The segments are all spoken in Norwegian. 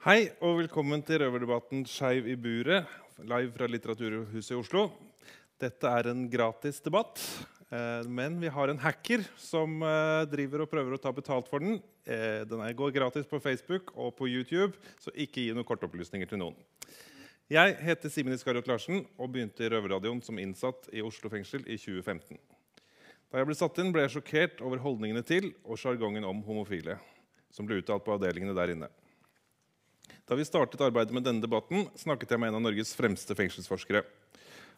Hei og velkommen til røverdebatten Skeiv i buret, live fra Litteraturhuset i Oslo. Dette er en gratis debatt, eh, men vi har en hacker som eh, driver og prøver å ta betalt for den. Eh, den går gratis på Facebook og på YouTube, så ikke gi noen kortopplysninger til noen. Jeg heter Simen Iskariot Larsen og begynte i Røverradioen som innsatt i Oslo fengsel i 2015. Da jeg ble satt inn, ble jeg sjokkert over holdningene til og sjargongen om homofile som ble uttalt på avdelingene der inne. Da vi startet arbeidet med denne debatten, snakket jeg med en av Norges fremste fengselsforskere.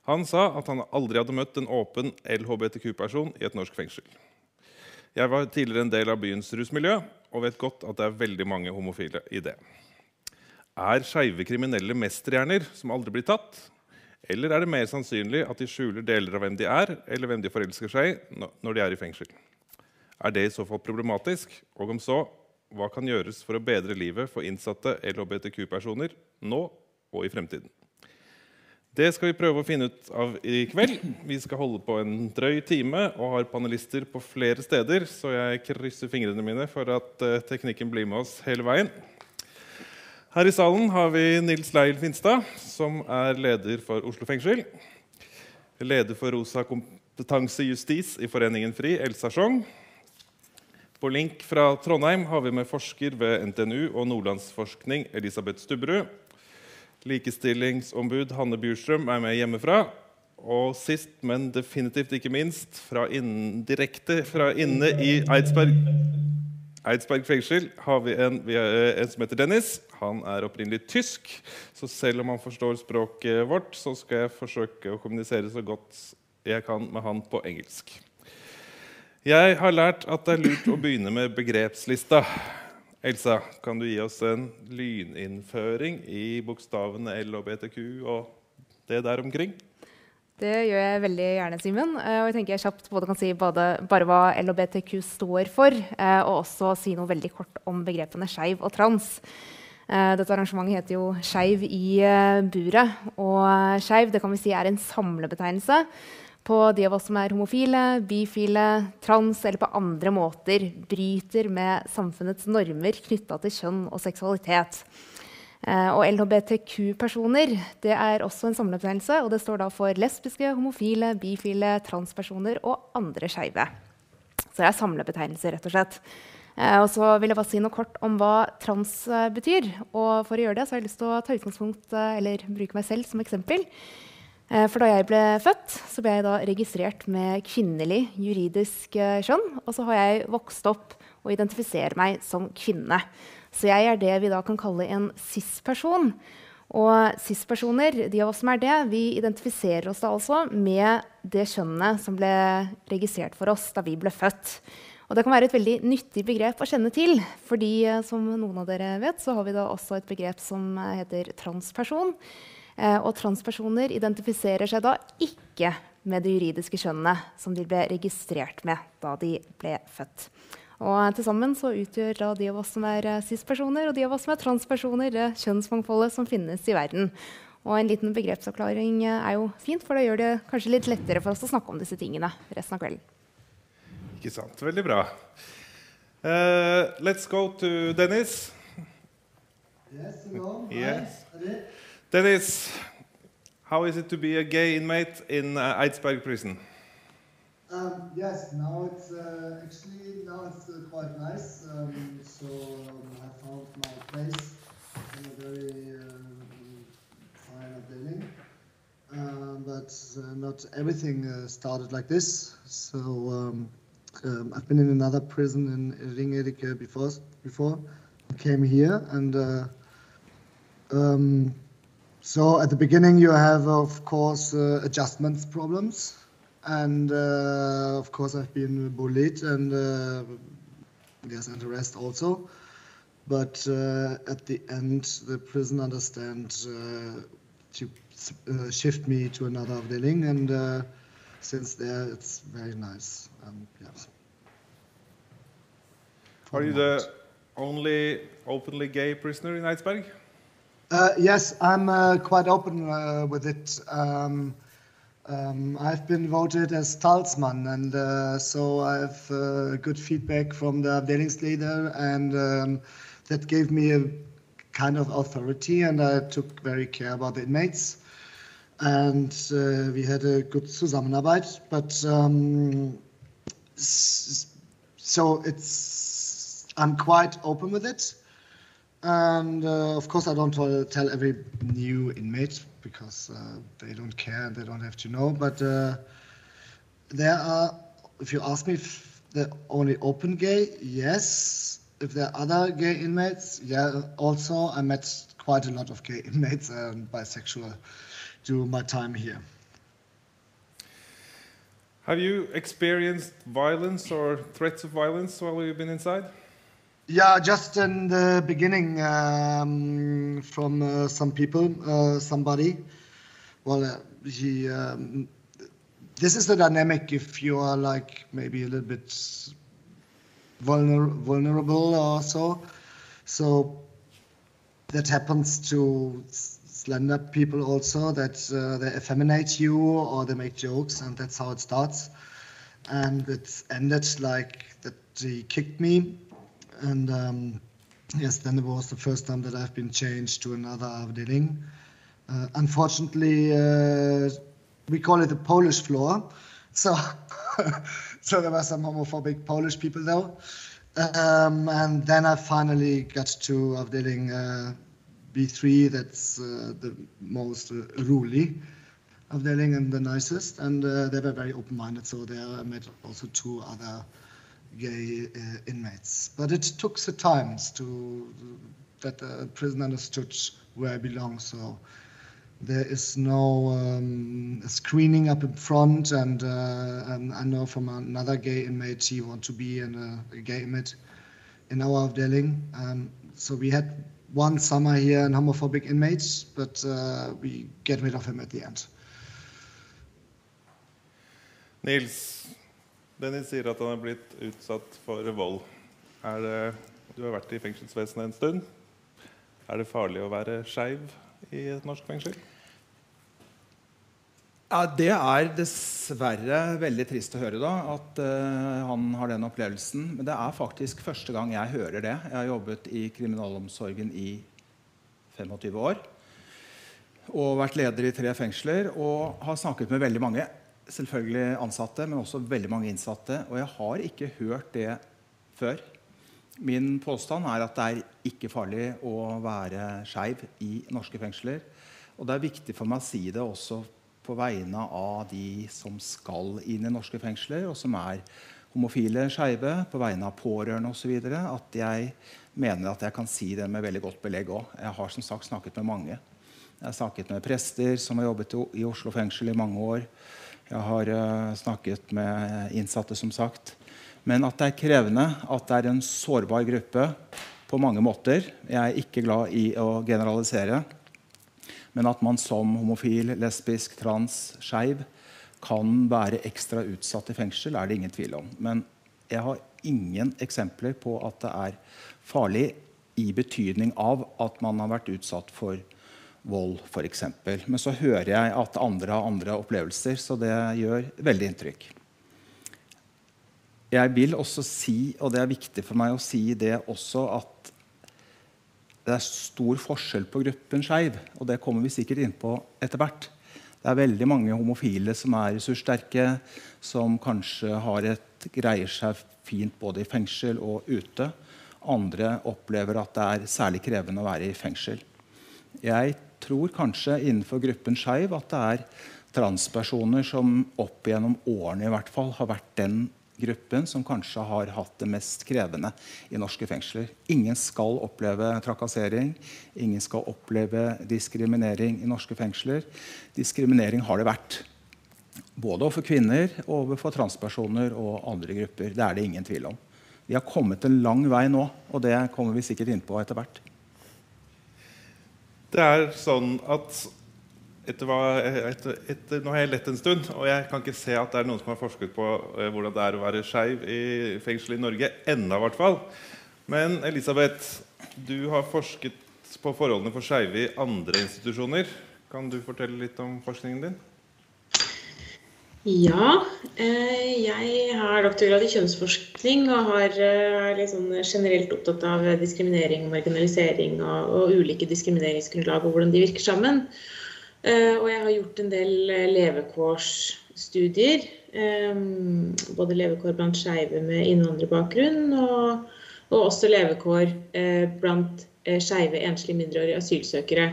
Han sa at han aldri hadde møtt en åpen LHBTQ-person i et norsk fengsel. Jeg var tidligere en del av byens rusmiljø og vet godt at det er veldig mange homofile i det. Er skeive kriminelle mesterhjerner som aldri blir tatt? Eller er det mer sannsynlig at de skjuler deler av hvem de er, eller hvem de forelsker seg i når de er i fengsel? Er det i så fall problematisk? Og om så, hva kan gjøres for å bedre livet for innsatte LHBTQ-personer nå og i fremtiden? Det skal vi prøve å finne ut av i kveld. Vi skal holde på en drøy time og har panelister på flere steder, så jeg krysser fingrene mine for at uh, teknikken blir med oss hele veien. Her i salen har vi Nils Leil Finstad, som er leder for Oslo fengsel. Leder for Rosa kompetanse justis i Foreningen FRI, Elsa Schjong. På link fra Trondheim har vi med forsker ved NTNU og Nordlandsforskning Elisabeth Stubberud. Likestillingsombud Hanne Bjurstrøm er med hjemmefra. Og sist, men definitivt ikke minst, fra innen, direkte fra inne i Eidsberg, Eidsberg fengsel har vi en, en, som heter Dennis. Han er opprinnelig tysk, så selv om han forstår språket vårt, så skal jeg forsøke å kommunisere så godt jeg kan med han på engelsk. Jeg har lært at det er lurt å begynne med begrepslista. Elsa, kan du gi oss en lyninnføring i bokstavene L og BTQ og det der omkring? Det gjør jeg veldig gjerne, Simen. Eh, og jeg tenker jeg kjapt både kan si både, bare hva LHBTQ står for, eh, og også si noe veldig kort om begrepene skeiv og trans. Eh, dette arrangementet heter jo Skeiv i buret. Og skeiv kan vi si er en samlebetegnelse på de av oss som er homofile, bifile, trans eller på andre måter bryter med samfunnets normer knytta til kjønn og seksualitet. Eh, og LHBTQ-personer det er også en samlebetegnelse. og Det står da for lesbiske, homofile, bifile, transpersoner og andre skeive. Så det er samlebetegnelser, rett og slett. Eh, og så vil jeg bare si noe kort om hva trans eh, betyr. Og for å gjøre det så har jeg lyst til å ta utgangspunkt, eller bruke meg selv som eksempel. Eh, for da jeg ble født, så ble jeg da registrert med kvinnelig juridisk eh, kjønn. Og så har jeg vokst opp og identifiserer meg som kvinne. Så jeg er det vi da kan kalle en cis-person. Og cis-personer, de av oss som er det, vi identifiserer oss da altså med det kjønnet som ble registrert for oss da vi ble født. Og det kan være et veldig nyttig begrep å kjenne til. fordi eh, som noen av dere vet, så har vi da også et begrep som heter transperson. Eh, og transpersoner identifiserer seg da ikke med det juridiske kjønnet som de ble registrert med da de ble født. Og Til sammen så utgjør da de av oss som er eh, cis-personer og de av oss som er transpersoner, det kjønnsmangfoldet som finnes i verden. Og En liten begrepsavklaring eh, er jo fint, for det gjør det kanskje litt lettere for oss å snakke om disse tingene resten av kvelden. Ikke sant. Veldig bra. Uh, let's go to Dennis. Yes, hello. Yes. Dennis, how is it to be a gay inmate in uh, Eidsberg prison? Um, yes, now it's uh, actually now it's uh, quite nice. Um, so um, I found my place in a very um, fine building, um, but uh, not everything uh, started like this. So um, I've been in another prison in Ringerike before. Before I came here and. So at the beginning, you have, of course, uh, adjustments problems. And uh, of course, I've been bullied and uh, and arrest also. But uh, at the end, the prison understand uh, to uh, shift me to another building. And since there, it's very nice. Um, yes. Are you the only openly gay prisoner in Eidsberg? Uh, yes, I'm uh, quite open uh, with it. Um, um, I've been voted as Talsman, and uh, so I have uh, good feedback from the Abdelingsleader, and um, that gave me a kind of authority, and I took very care about the inmates. And uh, we had a good Zusammenarbeit, but um, so it's I'm quite open with it. And uh, of course, I don't tell every new inmate because uh, they don't care and they don't have to know. But uh, there are, if you ask me, if they're only open gay, yes. If there are other gay inmates, yeah. Also, I met quite a lot of gay inmates and bisexual during my time here. Have you experienced violence or threats of violence while you've been inside? Yeah, just in the beginning, um, from uh, some people, uh, somebody. Well, uh, he. Um, this is the dynamic if you are like maybe a little bit vulner vulnerable or so. So that happens to slender people also that uh, they effeminate you or they make jokes and that's how it starts and it ended like that he kicked me and um, yes then it was the first time that i've been changed to another avdeling uh, unfortunately uh, we call it the polish floor. So so there were some homophobic polish people though. Um, and then i finally got to avdeling uh, B3 that's uh, the most uh, ruly avdeling and the nicest, and uh, they were very open-minded. So there I met also two other gay uh, inmates. But it took the times to that the prison understood where I belong. So there is no um, screening up in front, and, uh, and, I know from another gay inmate he want to be in a, a gay inmate in our avdeling. Um, so we had one summer here in homophobic inmates, but uh, we get rid of him at the end. Nils, Dennis sier at han er blitt utsatt for vold. Det, du har vært i fengselsvesenet en stund. Er det farlig å være skeiv i et norsk fengsel? Ja, Det er dessverre veldig trist å høre da, at uh, han har den opplevelsen. Men det er faktisk første gang jeg hører det. Jeg har jobbet i kriminalomsorgen i 25 år. Og vært leder i tre fengsler og har snakket med veldig mange. Selvfølgelig ansatte, men også veldig mange innsatte. Og jeg har ikke hørt det før. Min påstand er at det er ikke farlig å være skeiv i norske fengsler. Og det er viktig for meg å si det også på vegne av de som skal inn i norske fengsler, og som er homofile, skeive, på vegne av pårørende osv. At jeg mener at jeg kan si det med veldig godt belegg òg. Jeg har som sagt snakket med mange. Jeg har snakket med prester som har jobbet i Oslo fengsel i mange år. Jeg har uh, snakket med innsatte, som sagt. Men at det er krevende, at det er en sårbar gruppe på mange måter. Jeg er ikke glad i å generalisere. Men at man som homofil, lesbisk, trans, skeiv kan være ekstra utsatt i fengsel, er det ingen tvil om. Men jeg har ingen eksempler på at det er farlig i betydning av at man har vært utsatt for vold, f.eks. Men så hører jeg at andre har andre opplevelser, så det gjør veldig inntrykk. Jeg vil også si, og det er viktig for meg å si det også, at det er stor forskjell på gruppen skeiv, og det kommer vi sikkert inn på etter hvert. Det er veldig mange homofile som er ressurssterke, som kanskje et, greier seg fint både i fengsel og ute. Andre opplever at det er særlig krevende å være i fengsel. Jeg tror kanskje innenfor gruppen skeiv at det er transpersoner som opp gjennom årene i hvert fall har vært den gruppen som kanskje har hatt det mest krevende i norske fengsler. Ingen skal oppleve trakassering, ingen skal oppleve diskriminering i norske fengsler. Diskriminering har det vært. Både overfor kvinner, overfor transpersoner og andre grupper. Det er det ingen tvil om. Vi har kommet en lang vei nå, og det kommer vi sikkert inn på etter hvert. Det er sånn at etter hva, etter, etter, nå har jeg lett en stund, og jeg kan ikke se at det er noen som har forsket på eh, hvordan det er å være skeiv i fengsel i Norge. Enda, i hvert fall. Men Elisabeth, du har forsket på forholdene for skeive i andre institusjoner. Kan du fortelle litt om forskningen din? Ja, eh, jeg har doktorgrad i kjønnsforskning og har liksom generelt opptatt av diskriminering, marginalisering og, og, ulike diskrimineringsgrunnlag og hvordan de virker sammen. Eh, og jeg har gjort en del levekårsstudier. Både levekår blant skeive med innvandrerbakgrunn og, og også levekår blant skeive enslige mindreårige asylsøkere.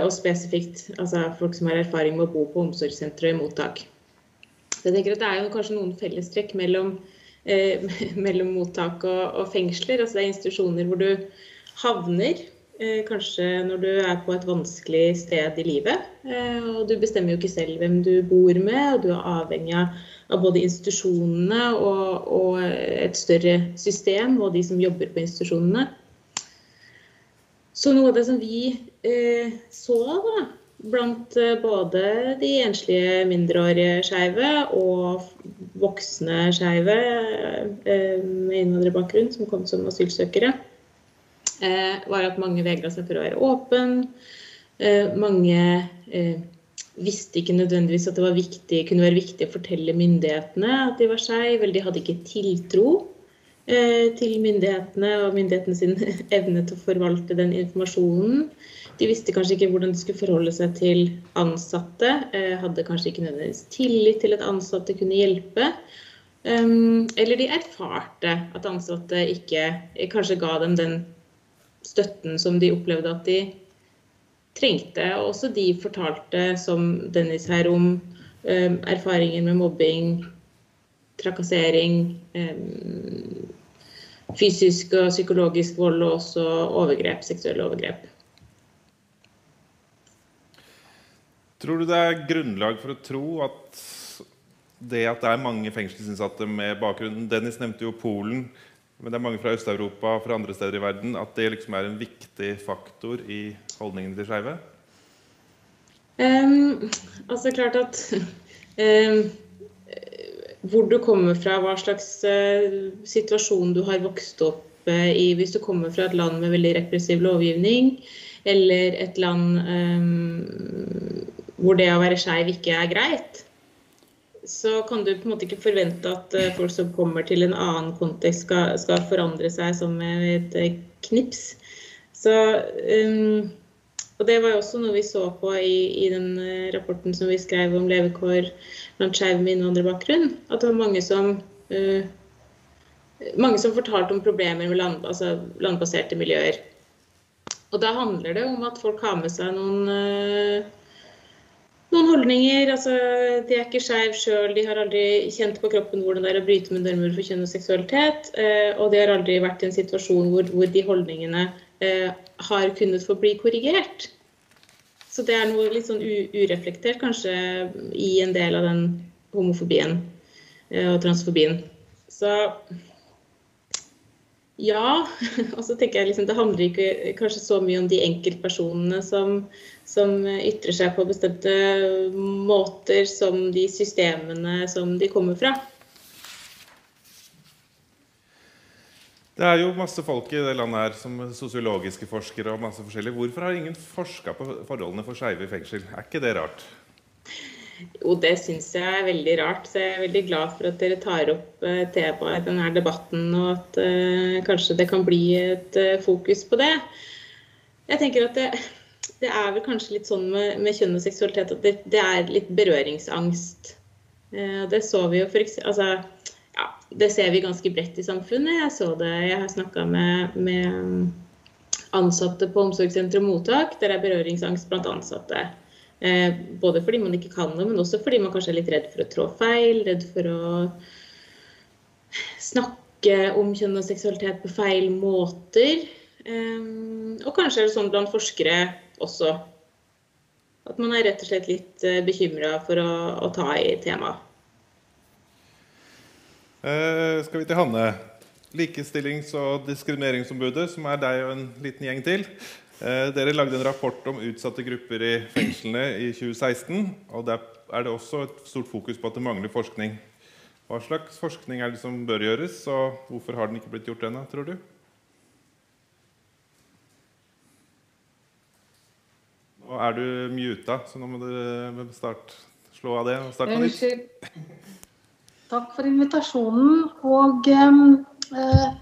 Og spesifikt altså folk som har erfaring med å bo på omsorgssentre og i mottak. Jeg tenker at Det er jo kanskje noen fellestrekk mellom, eh, mellom mottak og, og, fengsler. altså Det er institusjoner hvor du havner eh, kanskje når du er på et vanskelig sted i livet. Eh, og Du bestemmer jo ikke selv hvem du bor med, og du er avhengig av både institusjonene og, og et større system og de som jobber på institusjonene. Så noe av det som vi eh, så da, blant eh, både de enslige mindreårige skeive og voksne skeive eh, med innvandrerbakgrunn som kom som asylsøkere, eh, var at mange vegra seg for å være åpen. Mange visste ikke nødvendigvis at det var viktig, kunne være viktig å fortelle myndighetene at de var skeive, eller de hadde ikke tiltro til myndighetene og myndighetene sin evne til å forvalte den informasjonen. De visste kanskje ikke hvordan de skulle forholde seg til ansatte. Eh, hadde kanskje ikke nødvendigvis tillit til at ansatte kunne hjelpe. Um, eller de erfarte at ansatte ikke eh, kanskje ga dem den støtten som de opplevde at de trengte. Og også de fortalte, som Dennis her, om um, erfaringer med mobbing, trakassering, um, fysisk og psykologisk vold og også overgrep, seksuelle overgrep. Tror du det er grunnlag for å tro at det at det er mange fengselsinnsatte med bakgrunn Dennis nevnte jo Polen, men det er mange fra Øst-Europa fra andre steder i verden. At det liksom er en viktig faktor i holdningene til skeive? Um, altså klart at um, Hvor du kommer fra, hva slags uh, situasjon du har vokst opp uh, i. Hvis du kommer fra et land med veldig repressiv lovgivning, eller et land um, hvor det å være skeiv ikke er greit, så kan du på en måte ikke forvente at uh, folk som kommer til en annen kontekst, skal, skal forandre seg som et uh, knips. Så, um, og det var jo også noe vi så på i, i den uh, rapporten som vi skrev om levekår blant skeive med innvandrerbakgrunn. At det var mange som mange som fortalte om problemer med land, altså landbaserte miljøer. Og da handler det om at folk har med seg noen noen holdninger. altså De er ikke skeive sjøl, de har aldri kjent på kroppen hvordan det er å bryte med normer for kjønn og seksualitet. Eh, og de har aldri vært i en situasjon hvor, hvor de holdningene eh, har kunnet få bli korrigert. Så det er noe litt sånn ureflektert kanskje i en del av den homofobien eh, og transfobien. Så ja. Og så tenker jeg liksom, det handler ikke kanskje så mye om de enkeltpersonene som, som ytrer seg på bestemte måter, som de systemene som de kommer fra. Det er jo masse folk i det landet her som sosiologiske forskere og masse forskjellig. Hvorfor har ingen forska på forholdene for skeive i fengsel? Er ikke det rart? Jo, det syns jeg er veldig rart. Så jeg er veldig glad for at dere tar opp uh, temaet i denne debatten, og at uh, kanskje det kan bli et uh, fokus på det. Jeg tenker at det, det, er vel kanskje litt sånn med, med kjønn og seksualitet at det, det er litt berøringsangst. det så vi jo for eksempel altså, ja, Det ser vi ganske bredt i samfunnet. Jeg så det, jeg har snakka med, med ansatte på omsorgssenter og mottak. Der er berøringsangst blant ansatte. Eh, både fordi man ikke kan det, men også fordi man kanskje er litt redd for å trå feil, redd for å snakke om kjønn og seksualitet på feil måter. Eh, og kanskje er det sånn blant forskere også. At man er rett og slett litt eh, bekymra for å, å, ta i temaet. Eh, skal vi til Hanne. Likestillings- og diskrimineringsombudet, som er deg og en liten gjeng til. Eh, dere lagde en rapport om utsatte grupper i fengslene i 2016. og Der er det også et stort fokus på at det mangler forskning. Hva slags forskning er det som bør gjøres, og hvorfor har den ikke blitt gjort ennå, tror du? Nå er du muta, så nå må du start, slå av det og starte på nytt. Unnskyld. Takk for invitasjonen. Og eh,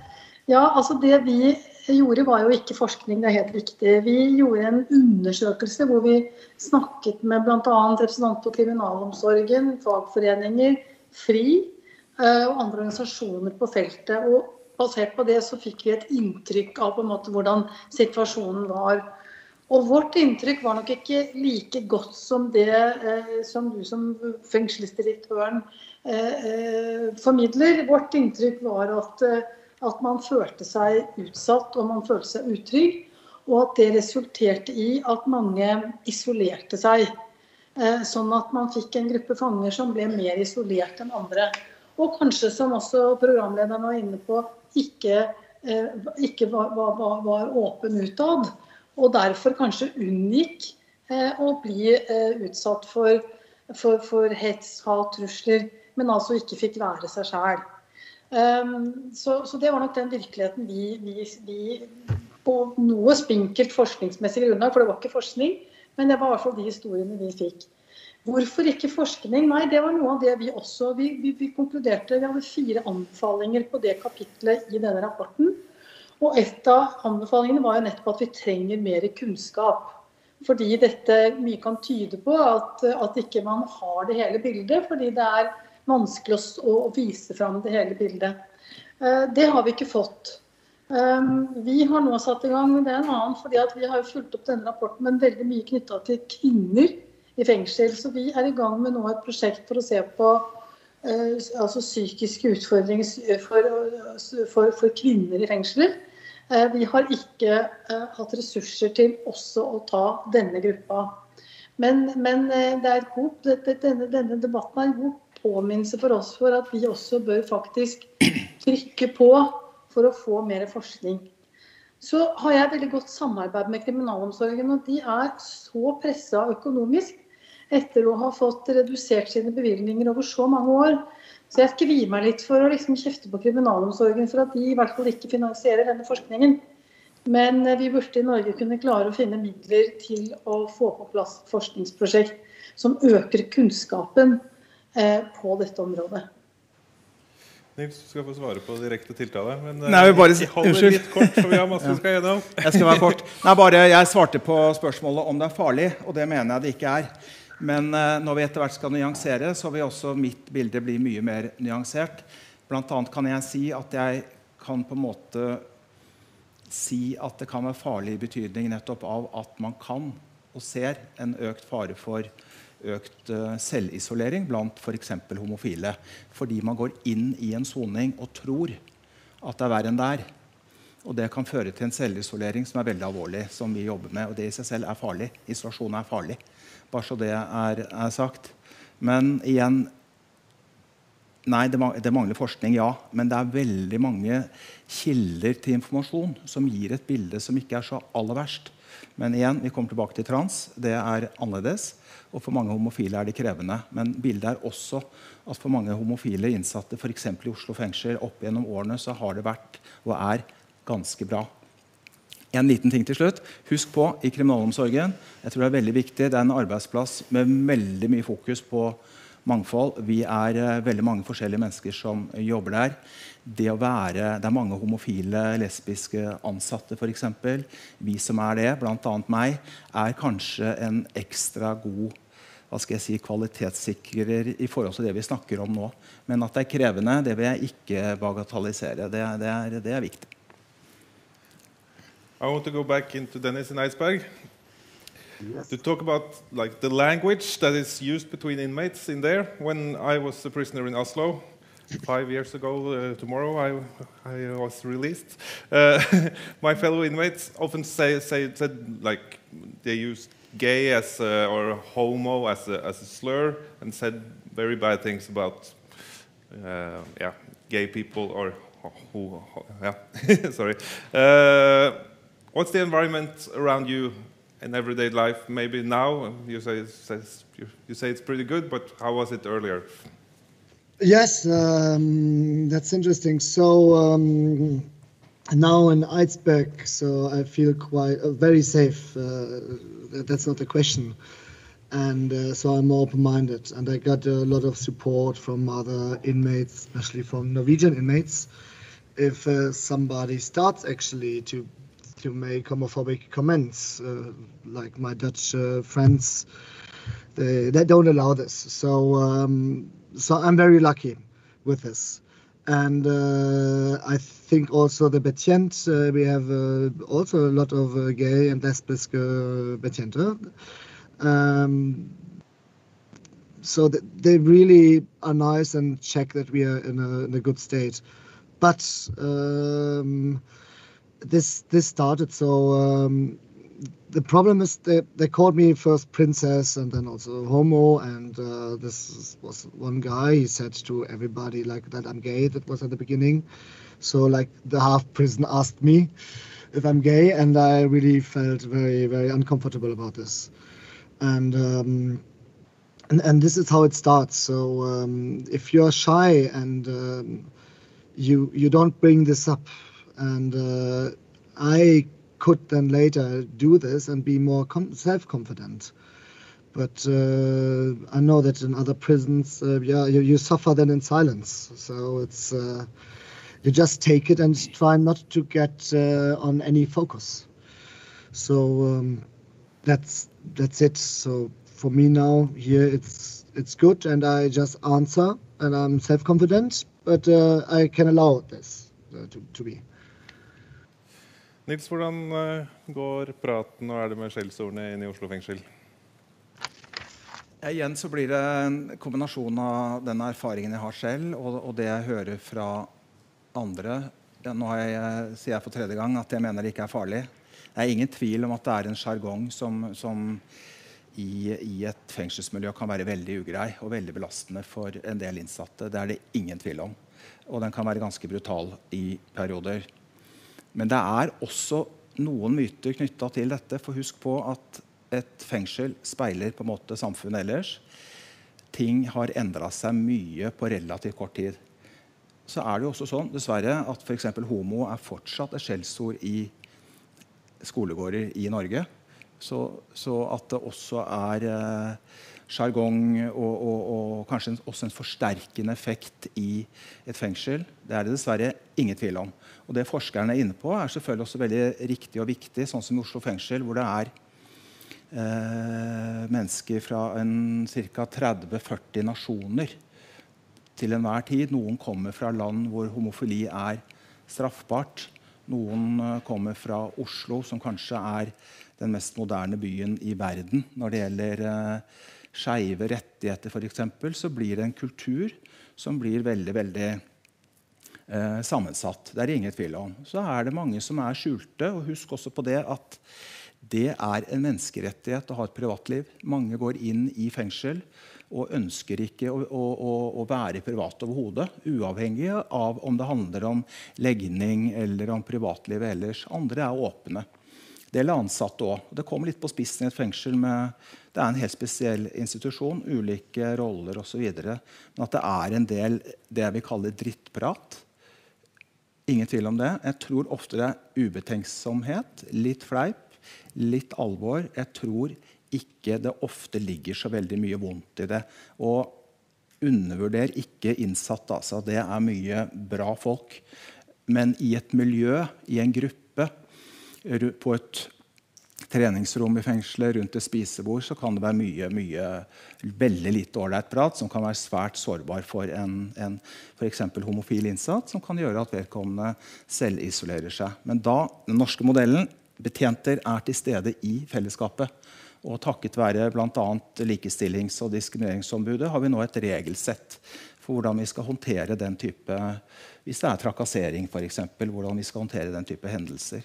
ja, altså det vi gjorde, var jo ikke forskning, det er helt riktig. Vi gjorde en undersøkelse hvor vi snakket med bl.a. representanter for kriminalomsorgen, fagforeninger, FRI eh, og andre organisasjoner på feltet. Og basert på det så fikk vi et inntrykk av på en måte hvordan situasjonen var. Og vårt inntrykk var nok ikke like godt som det eh, som du som fengselsdirektøren eh, eh, formidler. Vårt inntrykk var at, eh, at man følte seg utsatt og man følte seg utrygg. Og at det resulterte i at mange isolerte seg. Eh, sånn at man fikk en gruppe fanger som ble mer isolert enn andre. Og kanskje, som også programlederen var inne på, ikke, eh, ikke var, var, var åpen utad og derfor kanskje unngikk eh, å bli utsatt for, for, for hets, hat, trusler, men altså ikke fikk være seg sjæl. Um, så, så, det var nok den virkeligheten vi, vi, vi på noe spinkelt forskningsmessig grunnlag, for det var ikke forskning, men det var i hvert fall de historiene vi fikk. Hvorfor ikke forskning? Nei, det var noe av det vi også vi, vi konkluderte. Vi hadde fire anbefalinger på det kapitlet i denne rapporten. Og et av anbefalingene var jo nettopp at vi trenger mer kunnskap. Fordi dette mye kan tyde på at, at ikke man har det hele bildet. Fordi det er vanskelig å, å vise fram det hele bildet. Eh, det har vi ikke fått. Eh, vi har nå satt i gang det er en annen, fordi vi har fulgt opp denne rapporten, men veldig mye knytta til kvinner i fengsel. Så vi er i gang med nå et prosjekt for å se på eh, altså psykiske utfordringer for, for, for kvinner i fengsler. Vi har ikke hatt ressurser til også å ta denne gruppa. Men, men er god, denne, denne, debatten er et god påminnelse for oss for at vi også bør faktisk trykke på for å få mer forskning. Så har jeg veldig godt samarbeid med kriminalomsorgen, og de er så pressa økonomisk etter å ha fått redusert sine bevilgninger over så mange år. Så jeg kvier meg litt for å liksom kjefte på kriminalomsorgen for at de i hvert fall ikke finansierer denne forskningen. Men eh, vi burde i Norge kunne klare å finne midler til å få på plass forskningsprosjekt som øker kunnskapen på dette området. Nils, du skal få svare på direkte tiltale. Men Nei, vi bare, vi holder litt kort, for vi har masse vi skal gjennom. Jeg skal være kort. Nei, bare Jeg svarte på spørsmålet om det er farlig, og det mener jeg det ikke er. Men uh, når vi etter hvert skal nyansere, så vil også mitt bilde bli mye mer nyansert. Blant annet kan jeg si at jeg kan på en måte si at det kan være farlig i betydning nettopp av at man kan og ser en økt fare for økt uh, selvisolering blant f.eks. homofile. Fordi man går inn i en soning og tror at det er verre enn det er. Og det kan føre til en selvisolering som er veldig alvorlig, som vi jobber med. Og det i seg selv er farlig. Isolasjon er farlig. Bare så det er, er sagt. Men igjen Nei, det, mangler forskning, ja. Men det er veldig mange kilder til informasjon som gir et bilde som ikke er så aller verst. Men igjen, vi kommer tilbake til trans. Det er annerledes. Og for mange homofile er det krevende. Men bildet er også at for mange homofile innsatte f.eks. i Oslo fengsel opp gjennom årene så har det vært og er ganske bra. En liten ting til slutt. Husk på i kriminalomsorgen jeg tror Det er veldig viktig, det er en arbeidsplass med veldig mye fokus på mangfold. Vi er uh, veldig mange forskjellige mennesker som jobber der. Det, være, det er mange homofile, lesbiske ansatte f.eks. Vi som er det, bl.a. meg, er kanskje en ekstra god hva skal jeg si, kvalitetssikrer i forhold til det vi snakker om nå. Men at det er krevende, det vil jeg ikke bagatellisere. Det, det, er, det er viktig. I want to go back into Dennis and Iceberg to talk about like the language that is used between inmates in there. When I was a prisoner in Oslo five years ago, uh, tomorrow I, I was released. Uh, my fellow inmates often say, say said like they used gay as a, or homo as a, as a slur and said very bad things about uh, yeah gay people or who yeah sorry. Uh, what's the environment around you in everyday life? Maybe now you say you say it's pretty good, but how was it earlier? Yes, um, that's interesting. So um, now in Eidsberg, so I feel quite uh, very safe. Uh, that's not a question. and uh, so I'm more open-minded. And I got a lot of support from other inmates, especially from Norwegian inmates. If uh, somebody starts actually to to make homophobic comments, uh, like my Dutch uh, friends, they they don't allow this. So um, so I'm very lucky with this. And uh, I think also the betjent, uh, we have uh, also a lot of uh, gay and lesbiske betjenter. Um, so th- they really are nice and check that we are in a, in a good state. But um, this this started so um, the problem is they, they called me first princess and then also homo and uh, this was one guy he said to everybody like that i'm gay that was at the beginning. So like the half prison asked me if i'm gay and i really felt very very uncomfortable about this. And um, and, and this is how it starts. So um, if you're shy and um, you you don't bring this up and uh, i could then later do this and be more com- self-confident. But uh, I know that in other prisons, uh, yeah, you, you, suffer then in silence. So it's uh, you just take it and try not to get uh, on any focus. So um, that's that's it. So for me now here, it's it's good, and I just answer, and I'm self-confident, but uh, I can allow this to, to be. Nils, hvordan går praten og er det med skjellsordene inne i Oslo fengsel? Ja, igjen så blir det en kombinasjon av den erfaringen jeg har selv, og, og det jeg hører fra andre. Ja, nå jeg, sier jeg for tredje gang at jeg mener det ikke er farlig. Det er ingen tvil om at det er en sjargong som, som i, i, et fengselsmiljø kan være veldig ugrei og veldig belastende for en del innsatte. Det er det ingen tvil om. Og den kan være ganske brutal i perioder. Men det er også noen myter knytta til dette. For husk på at et fengsel speiler på en måte samfunnet ellers. Ting har endra seg mye på relativt kort tid. Så er det jo også sånn dessverre, at f.eks. homo er fortsatt et skjellsord i skolegårder i Norge. Så, så at det også er sjargong og, og, og, kanskje også en forsterkende effekt i et fengsel, det er det dessverre ingen tvil om. Og det forskerne er inne på, er selvfølgelig også veldig riktig og viktig, sånn som i Oslo fengsel, hvor det er eh, mennesker fra ca. 30-40 nasjoner til enhver tid. Noen kommer fra land hvor homofili er straffbart. Noen eh, kommer fra Oslo, som kanskje er den mest moderne byen i verden når det gjelder eh, skeive rettigheter, f.eks., så blir det en kultur som blir veldig, veldig eh, sammensatt. Det er ingen tvil om. Så er det mange som er skjulte. og Husk også på det at det er en menneskerettighet å ha et privatliv. Mange går inn i fengsel og ønsker ikke å, å, å være privat overhodet. Uavhengig av om det handler om legning eller om privatlivet ellers. Andre er åpne. Det gjelder ansatte òg. Det kommer litt på spissen i et fengsel. med Det er en helt spesiell institusjon, ulike roller osv. Men at det er en del det jeg vil kalle drittprat. Ingen tvil om det. Jeg tror ofte det er ubetenksomhet, litt fleip, litt alvor. Jeg tror ikke det ofte ligger så veldig mye vondt i det. Og undervurder ikke innsatte. Altså. Det er mye bra folk. Men i et miljø, i en gruppe, på et treningsrom i fengselet, rundt et spisebord, så kan det være mye, mye veldig lite ålreit prat som kan være svært sårbar for en, en f.eks. homofil innsatt, som kan gjøre at vedkommende selvisolerer seg. Men da, den norske modellen, betjenter er til stede i fellesskapet. Og takket være bl.a. Likestillings- og diskrimineringsombudet har vi nå et regelsett for hvordan vi skal håndtere den type Hvis det er trakassering, f.eks. Hvordan vi skal håndtere den type hendelser.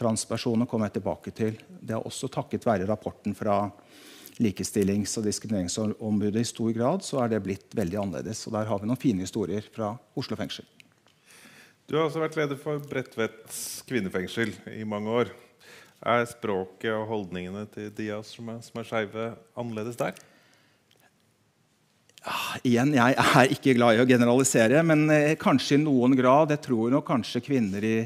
Transpersoner kommer jeg tilbake til. Det er også takket være rapporten fra Likestillings- og diskrimineringsombudet i stor grad så er det blitt veldig annerledes. Og der har vi noen fine historier fra Oslo fengsel. Du har også vært leder for Bredtvets kvinnefengsel i mange år. Er språket og holdningene til de av oss som er, som er skeive, annerledes der? Ja, igjen, Jeg er ikke glad i å generalisere, men eh, kanskje i noen grad. Jeg tror nok kanskje kvinner i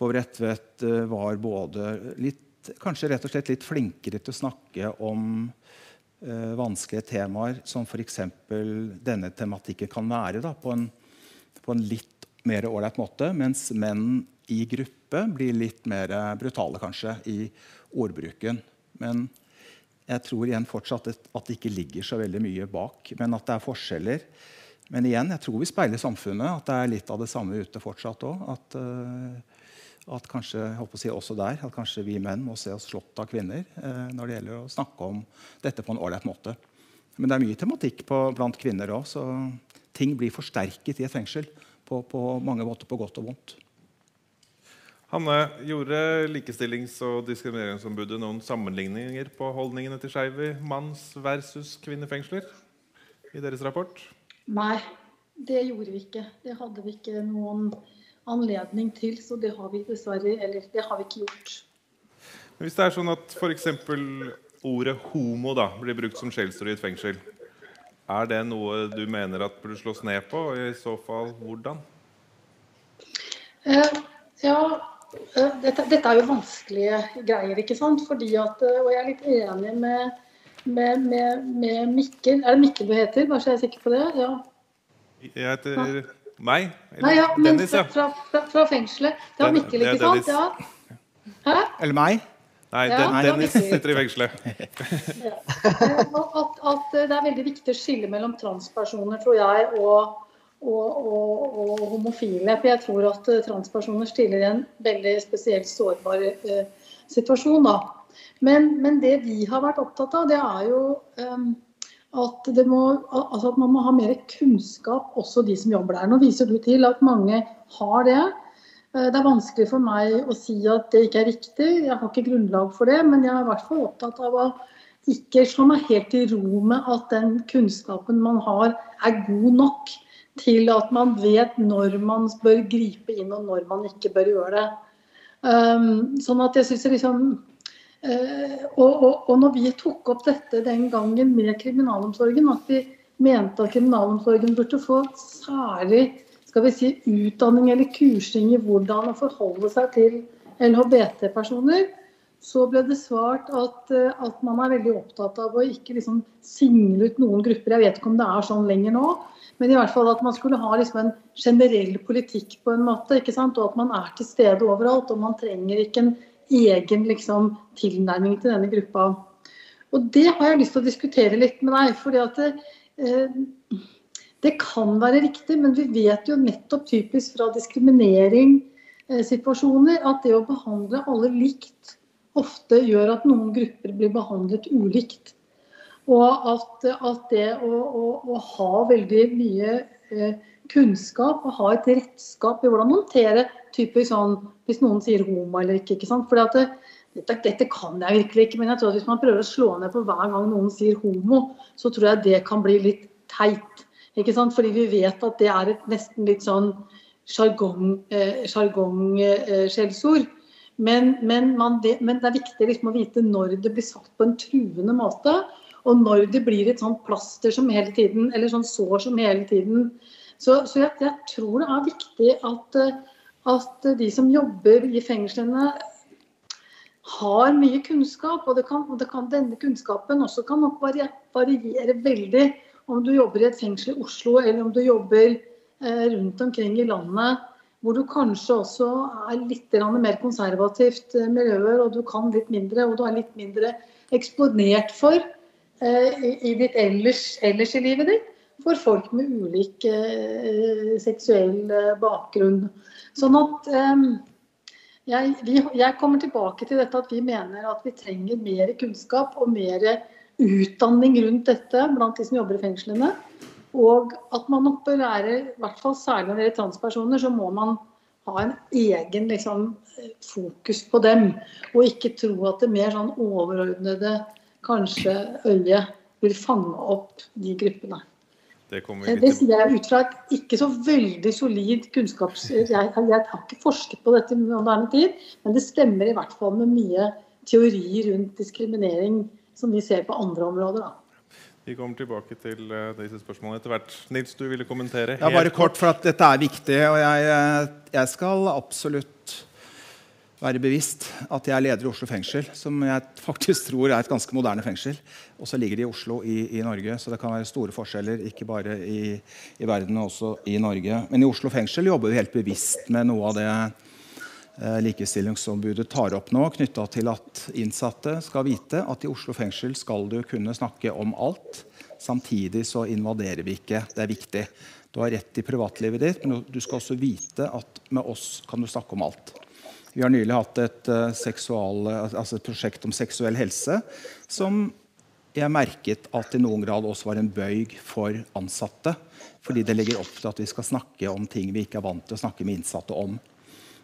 på Bredtvet var både litt, kanskje rett og slett litt flinkere til å snakke om eh, vanskelige temaer som f.eks. denne tematikken kan være, da, på, en, på en litt mer ålreit måte, mens menn i gruppe blir litt mer brutale kanskje i ordbruken. Men jeg tror igjen fortsatt at det ikke ligger så veldig mye bak, men at det er forskjeller. Men igjen, jeg tror vi speiler samfunnet, at det er litt av det samme ute fortsatt òg. At, uh, at, kanskje jeg håper å si også der, at kanskje vi menn må se oss slått av kvinner eh, når det gjelder å snakke om dette på en ålreit måte. Men det er mye tematikk på, blant kvinner òg, så ting blir forsterket i et fengsel på, på mange måter, på godt og vondt. Hanne, gjorde Likestillings- og diskrimineringsombudet noen sammenligninger på holdningene til skeive manns- versus kvinnefengsler i deres rapport? Nei, det gjorde vi ikke. Det hadde vi ikke noen anledning til. Så det har vi dessverre Eller det har vi ikke gjort. Men hvis det er sånn at f.eks. ordet 'homo' da, blir brukt som skjellsord i et fengsel, er det noe du mener at burde slås ned på? Og i så fall hvordan? Eh, ja, Eh, dette, dette, er jo vanskelige greier, ikke sant? Fordi at, eh, og jeg er litt enig med, med, med, med Mikkel. Er det Mikkel du heter? Bare så jeg er sikker på det? Ja. Jeg heter. Meg. Eller Nei, ja, Dennis, ja. Fra, fra, fra, fengselet. Det var Mikkel, ikke sant? Ja. Hæ? Eller meg? Nei, ja, den, Dennis sitter i fengselet. ja. at, at, det er veldig viktig å skille mellom transpersoner, tror jeg, og og, og, og, homofile. For jeg tror at eh, transpersoner stiller i en veldig spesielt sårbar uh, situasjon. Da. Men, men, det vi har vært opptatt av, det er jo um, at, må, altså at, man må ha mer kunnskap, også de som jobber der. Nå viser du til at mange har det. Eh, det er vanskelig for meg å si at det ikke er riktig. Jeg har ikke grunnlag for det. Men jeg er i hvert fall opptatt av å ikke slå meg helt i ro med at den kunnskapen man har, er god nok til at man vet når man bør gripe inn og når man ikke bør gjøre det. Um, sånn at jeg synes liksom og, og, og, når vi tok opp dette den gangen med kriminalomsorgen, at vi mente at kriminalomsorgen burde få særlig skal vi si, utdanning eller kursing i hvordan å forholde seg til LHBT-personer, så ble det svart at, uh, at, man er veldig opptatt av å ikke liksom single ut noen grupper. Jeg vet ikke om det er sånn lenger nå. Men i hvert fall at man skulle ha liksom en generell politikk på en måte. ikke sant? Og at man er til stede overalt. Og man trenger ikke en egen liksom, tilnærming til denne gruppa. Og det har jeg lyst til å diskutere litt med deg. fordi at det, eh, det kan være riktig, men vi vet jo nettopp typisk fra diskrimineringssituasjoner eh, at det å behandle alle likt ofte gjør at noen grupper blir behandlet ulikt. Og at, at det å, å, å, ha veldig mye eh, kunnskap og ha et redskap i hvordan håndtere typisk sånn hvis noen sier homo eller ikke. ikke sant? Fordi at det, dette, dette, kan jeg virkelig ikke, men jeg tror at hvis man prøver å slå ned på hver gang noen sier homo, så tror jeg det kan bli litt teit. ikke sant? Fordi vi vet at det er et nesten litt sånn sjargong-skjellsord. Eh, men, men, men, det er viktig liksom å vite når det blir sagt på en truende måte, og når det blir et sånt plaster som hele tiden, eller sånn sår som hele tiden Så, så jeg, jeg, tror det er viktig at, at, de som jobber i fengslene, har mye kunnskap. Og, kan, og kan, denne kunnskapen også kan nok variere veldig om du jobber i et fengsel i Oslo, eller om du jobber eh, rundt omkring i landet hvor du kanskje også er litt mer konservativt eh, miljøer, og du kan litt mindre, og du er litt mindre eksponert for Eh, i ditt ellers, ellers, i livet ditt for folk med ulik eh, seksuell eh, bakgrunn. Sånn at eh, jeg, vi, jeg, kommer tilbake til dette at vi mener at vi trenger mer kunnskap og mer utdanning rundt dette blant de som jobber i fengslene. Og at man opererer, i hvert fall særlig når det gjelder transpersoner, så må man ha en egen liksom, fokus på dem. Og ikke tro at det mer sånn overordnede kanskje øyet vil fange opp de gruppene. Det, det sier jeg ut fra et ikke så veldig solid kunnskaps... Jeg, jeg, har ikke forsket på dette i moderne tid, men det stemmer i hvert fall med mye teori rundt diskriminering som vi ser på andre områder. Da. Vi kommer tilbake til uh, disse spørsmålene etter hvert. Nils, du ville kommentere? Ja, bare kort, for at dette er viktig. Og jeg, eh, jeg skal absolutt være bevisst at jeg er leder i Oslo fengsel, som jeg faktisk tror er et ganske moderne fengsel. Og så ligger det i Oslo i, i, Norge, så det kan være store forskjeller ikke bare i, i, verden, men også i Norge. Men i Oslo fengsel jobber vi helt bevisst med noe av det eh, Likestillingsombudet tar opp nå, knytta til at innsatte skal vite at i Oslo fengsel skal du kunne snakke om alt. Samtidig så invaderer vi ikke. Det er viktig. Du har rett i privatlivet ditt, men du skal også vite at med oss kan du snakke om alt. Vi har nylig hatt et, uh, seksual, altså et, prosjekt om seksuell helse som jeg merket at i noen grad også var en bøyg for ansatte. Fordi det legger opp til at vi skal snakke om ting vi ikke er vant til å snakke med innsatte om.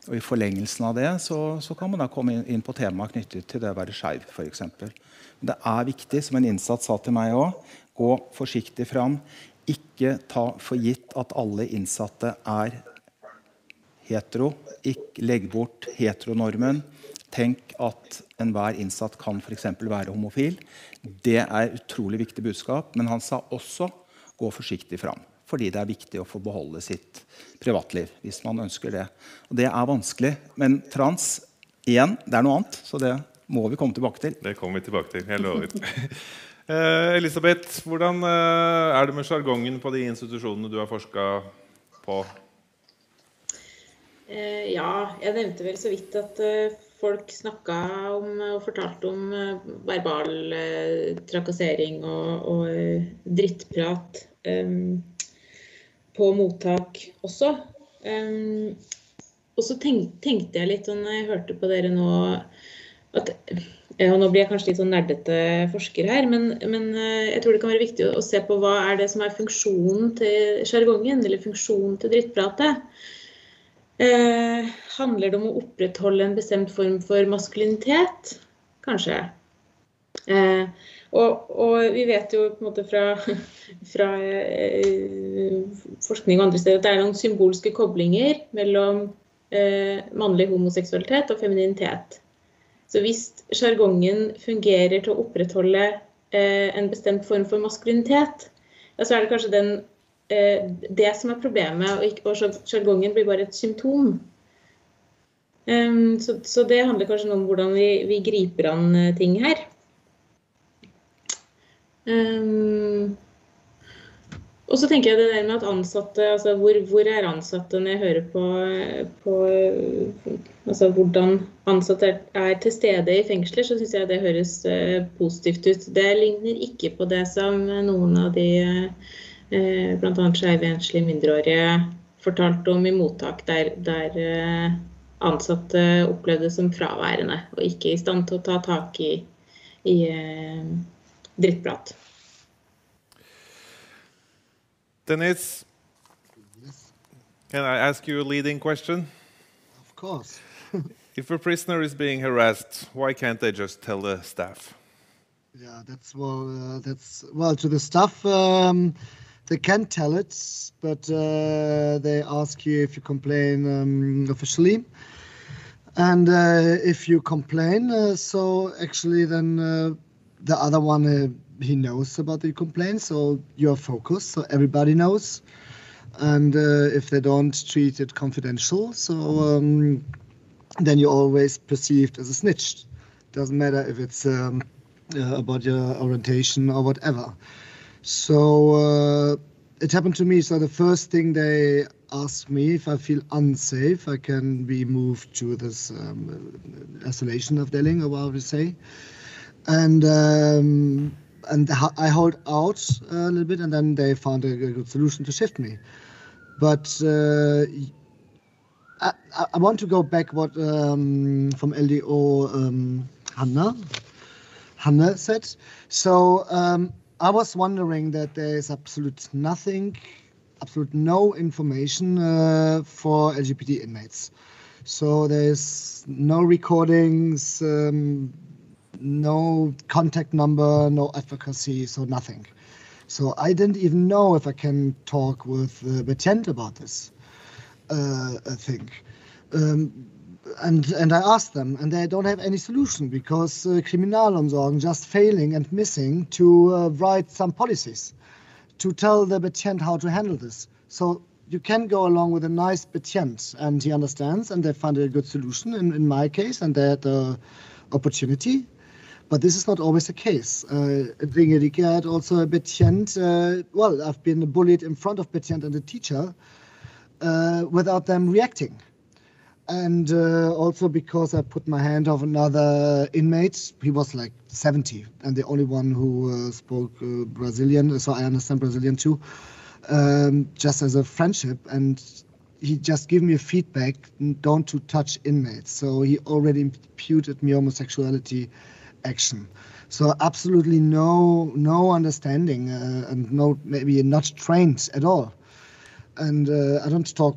Og I forlengelsen av det så, så kan man da komme inn, på temaer knyttet til det å være skeiv. Men det er viktig, som en innsatt sa til meg òg, gå forsiktig fram. Ikke ta for gitt at alle innsatte er hetero. Ikke legg bort heteronormen. Tenk at enhver innsatt kan f.eks. være homofil. Det er utrolig viktig budskap. Men han sa også gå forsiktig fram. Fordi det er viktig å få beholde sitt privatliv. hvis man ønsker Det Og det er vanskelig. Men trans igjen, det er noe annet. Så det må vi komme tilbake til. Det kommer vi tilbake til. Jeg lover. eh, Elisabeth, hvordan eh, er det med sjargongen på de institusjonene du har forska på? Eh, ja, jeg nevnte vel så vidt at eh, folk snakka om og fortalte om eh, verbal trakassering og, og drittprat um, på mottak også. Um, og så tenk, tenkte jeg litt når jeg hørte på dere nå at ja, Nå blir jeg kanskje litt sånn nerdete forsker her, men, men, jeg tror det kan være viktig å se på hva er det som er funksjonen til sjargongen, eller funksjonen til drittpratet. Eh, handler det om å opprettholde en bestemt form for maskulinitet? Kanskje. Eh, og, og, vi vet jo på en måte fra, fra eh, forskning og andre steder at det er noen symbolske koblinger mellom eh, mannlig homoseksualitet og femininitet. Så hvis sjargongen fungerer til å opprettholde eh, en bestemt form for maskulinitet, ja, så er det kanskje den det som er problemet, og, sjargongen blir bare et symptom. Så, så, det handler kanskje om hvordan vi, vi griper an eh, ting her. Um, og så tenker jeg det der med at ansatte altså hvor, hvor er ansatte når jeg hører på, på altså hvordan ansatte er, er, til stede i fengsler, så syns jeg det høres uh, positivt ut. Det ligner ikke på det som noen av de uh, eh, bl.a. skeive enslige mindreårige fortalte om i mottak der, der eh, ansatte opplevde som fraværende og ikke i stand til å ta tak i, i eh, drittprat. Dennis, can I ask you a leading question? Of course. if a prisoner is being harassed, why can't they just tell the staff? Yeah, that's well. Uh, that's well to the staff. Um, they can tell it, but uh, they ask you if you complain um, officially. And uh, if you complain, uh, so actually then uh, the other one uh, he knows about the complaint, so you're focused, so everybody knows. And uh, if they don't treat it confidential, so um, then you're always perceived as a snitch. Doesn't matter if it's um, about your orientation or whatever. So uh, it happened to me. So the first thing they ask me if I feel unsafe, I can be moved to this um, isolation of Delling, or what we say, and um, and I hold out a little bit, and then they found a, good solution to shift me. But uh, I, I, want to go back what um, from LDO um, Hanna Hanna said. So um, I was wondering that there is absolute nothing, absolute no information uh, for LGBT inmates. So there's no recordings, um, no contact number, no advocacy, so nothing. So I didn't even know if I can talk with uh, Betjent about this uh, thing. Um, and and I asked them, and they don't have any solution because uh, Kriminalomsorgen just failing and missing to uh, write some policies to tell the patient how to handle this. So you can go along with a nice betjent and he understands and they find a good solution in, in my case and they had the opportunity. But this is not always the case. Uh, Ringerike had also a betjent. Uh, well, I've been bullied in front of betjent and the teacher uh, without them reacting. And uh, also because I put my hand on another inmate, he was like 70 and the only one who uh, spoke uh, Brazilian, so I understand Brazilian too um, just as a friendship. And he just gave me feedback don't to touch inmates. So he already imputed me homosexuality action. So absolutely no no understanding uh, and no maybe not trained at all. And uh, i don't talk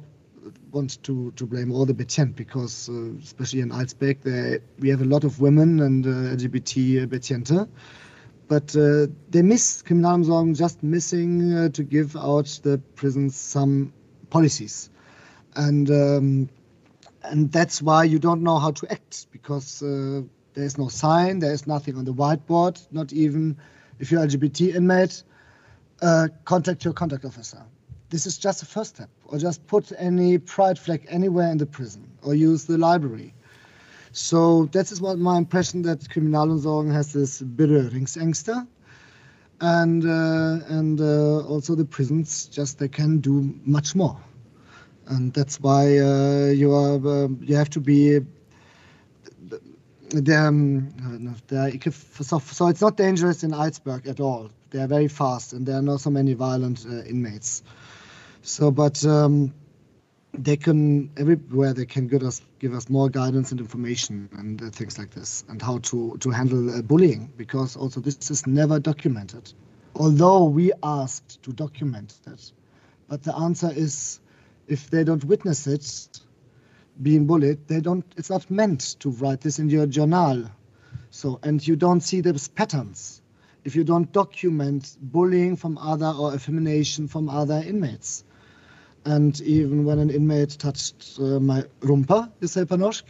want to, to blame all the betjent because uh, especially in Alsbeck there we have a lot of women and uh, LGBT betjente but uh, they miss Kriminalomsorgen just missing uh, to give out the prisons some policies, and um, and that's why you don't know how to act because uh, there is no sign, there is nothing on the whiteboard, not even if you're LGBT inmate, uh, contact your contact officer. This is just the first step, or just put any pride flag anywhere in the prison, or use the library. So that is what my impression that Kriminalumsorgen has this berührungsängste. And, uh, and uh, also the prisons just they can do much more. And that's why uh, you, are, um, you have to be um, so, so it's not dangerous in Eidsberg at all. They are very fast and there are not so many violent uh, inmates. So, but um, they can everywhere they can give us give us more guidance and information and uh, things like this and how to to handle uh, bullying because also this is never documented. Although we asked to document it but the answer is if they don't witness it being bullied they don't it's not meant to write this in your journal. So and you don't see those patterns if you don't document bullying from other or effemination from other inmates and even when an inmate touched uh, my rumpa, you say Panoshk,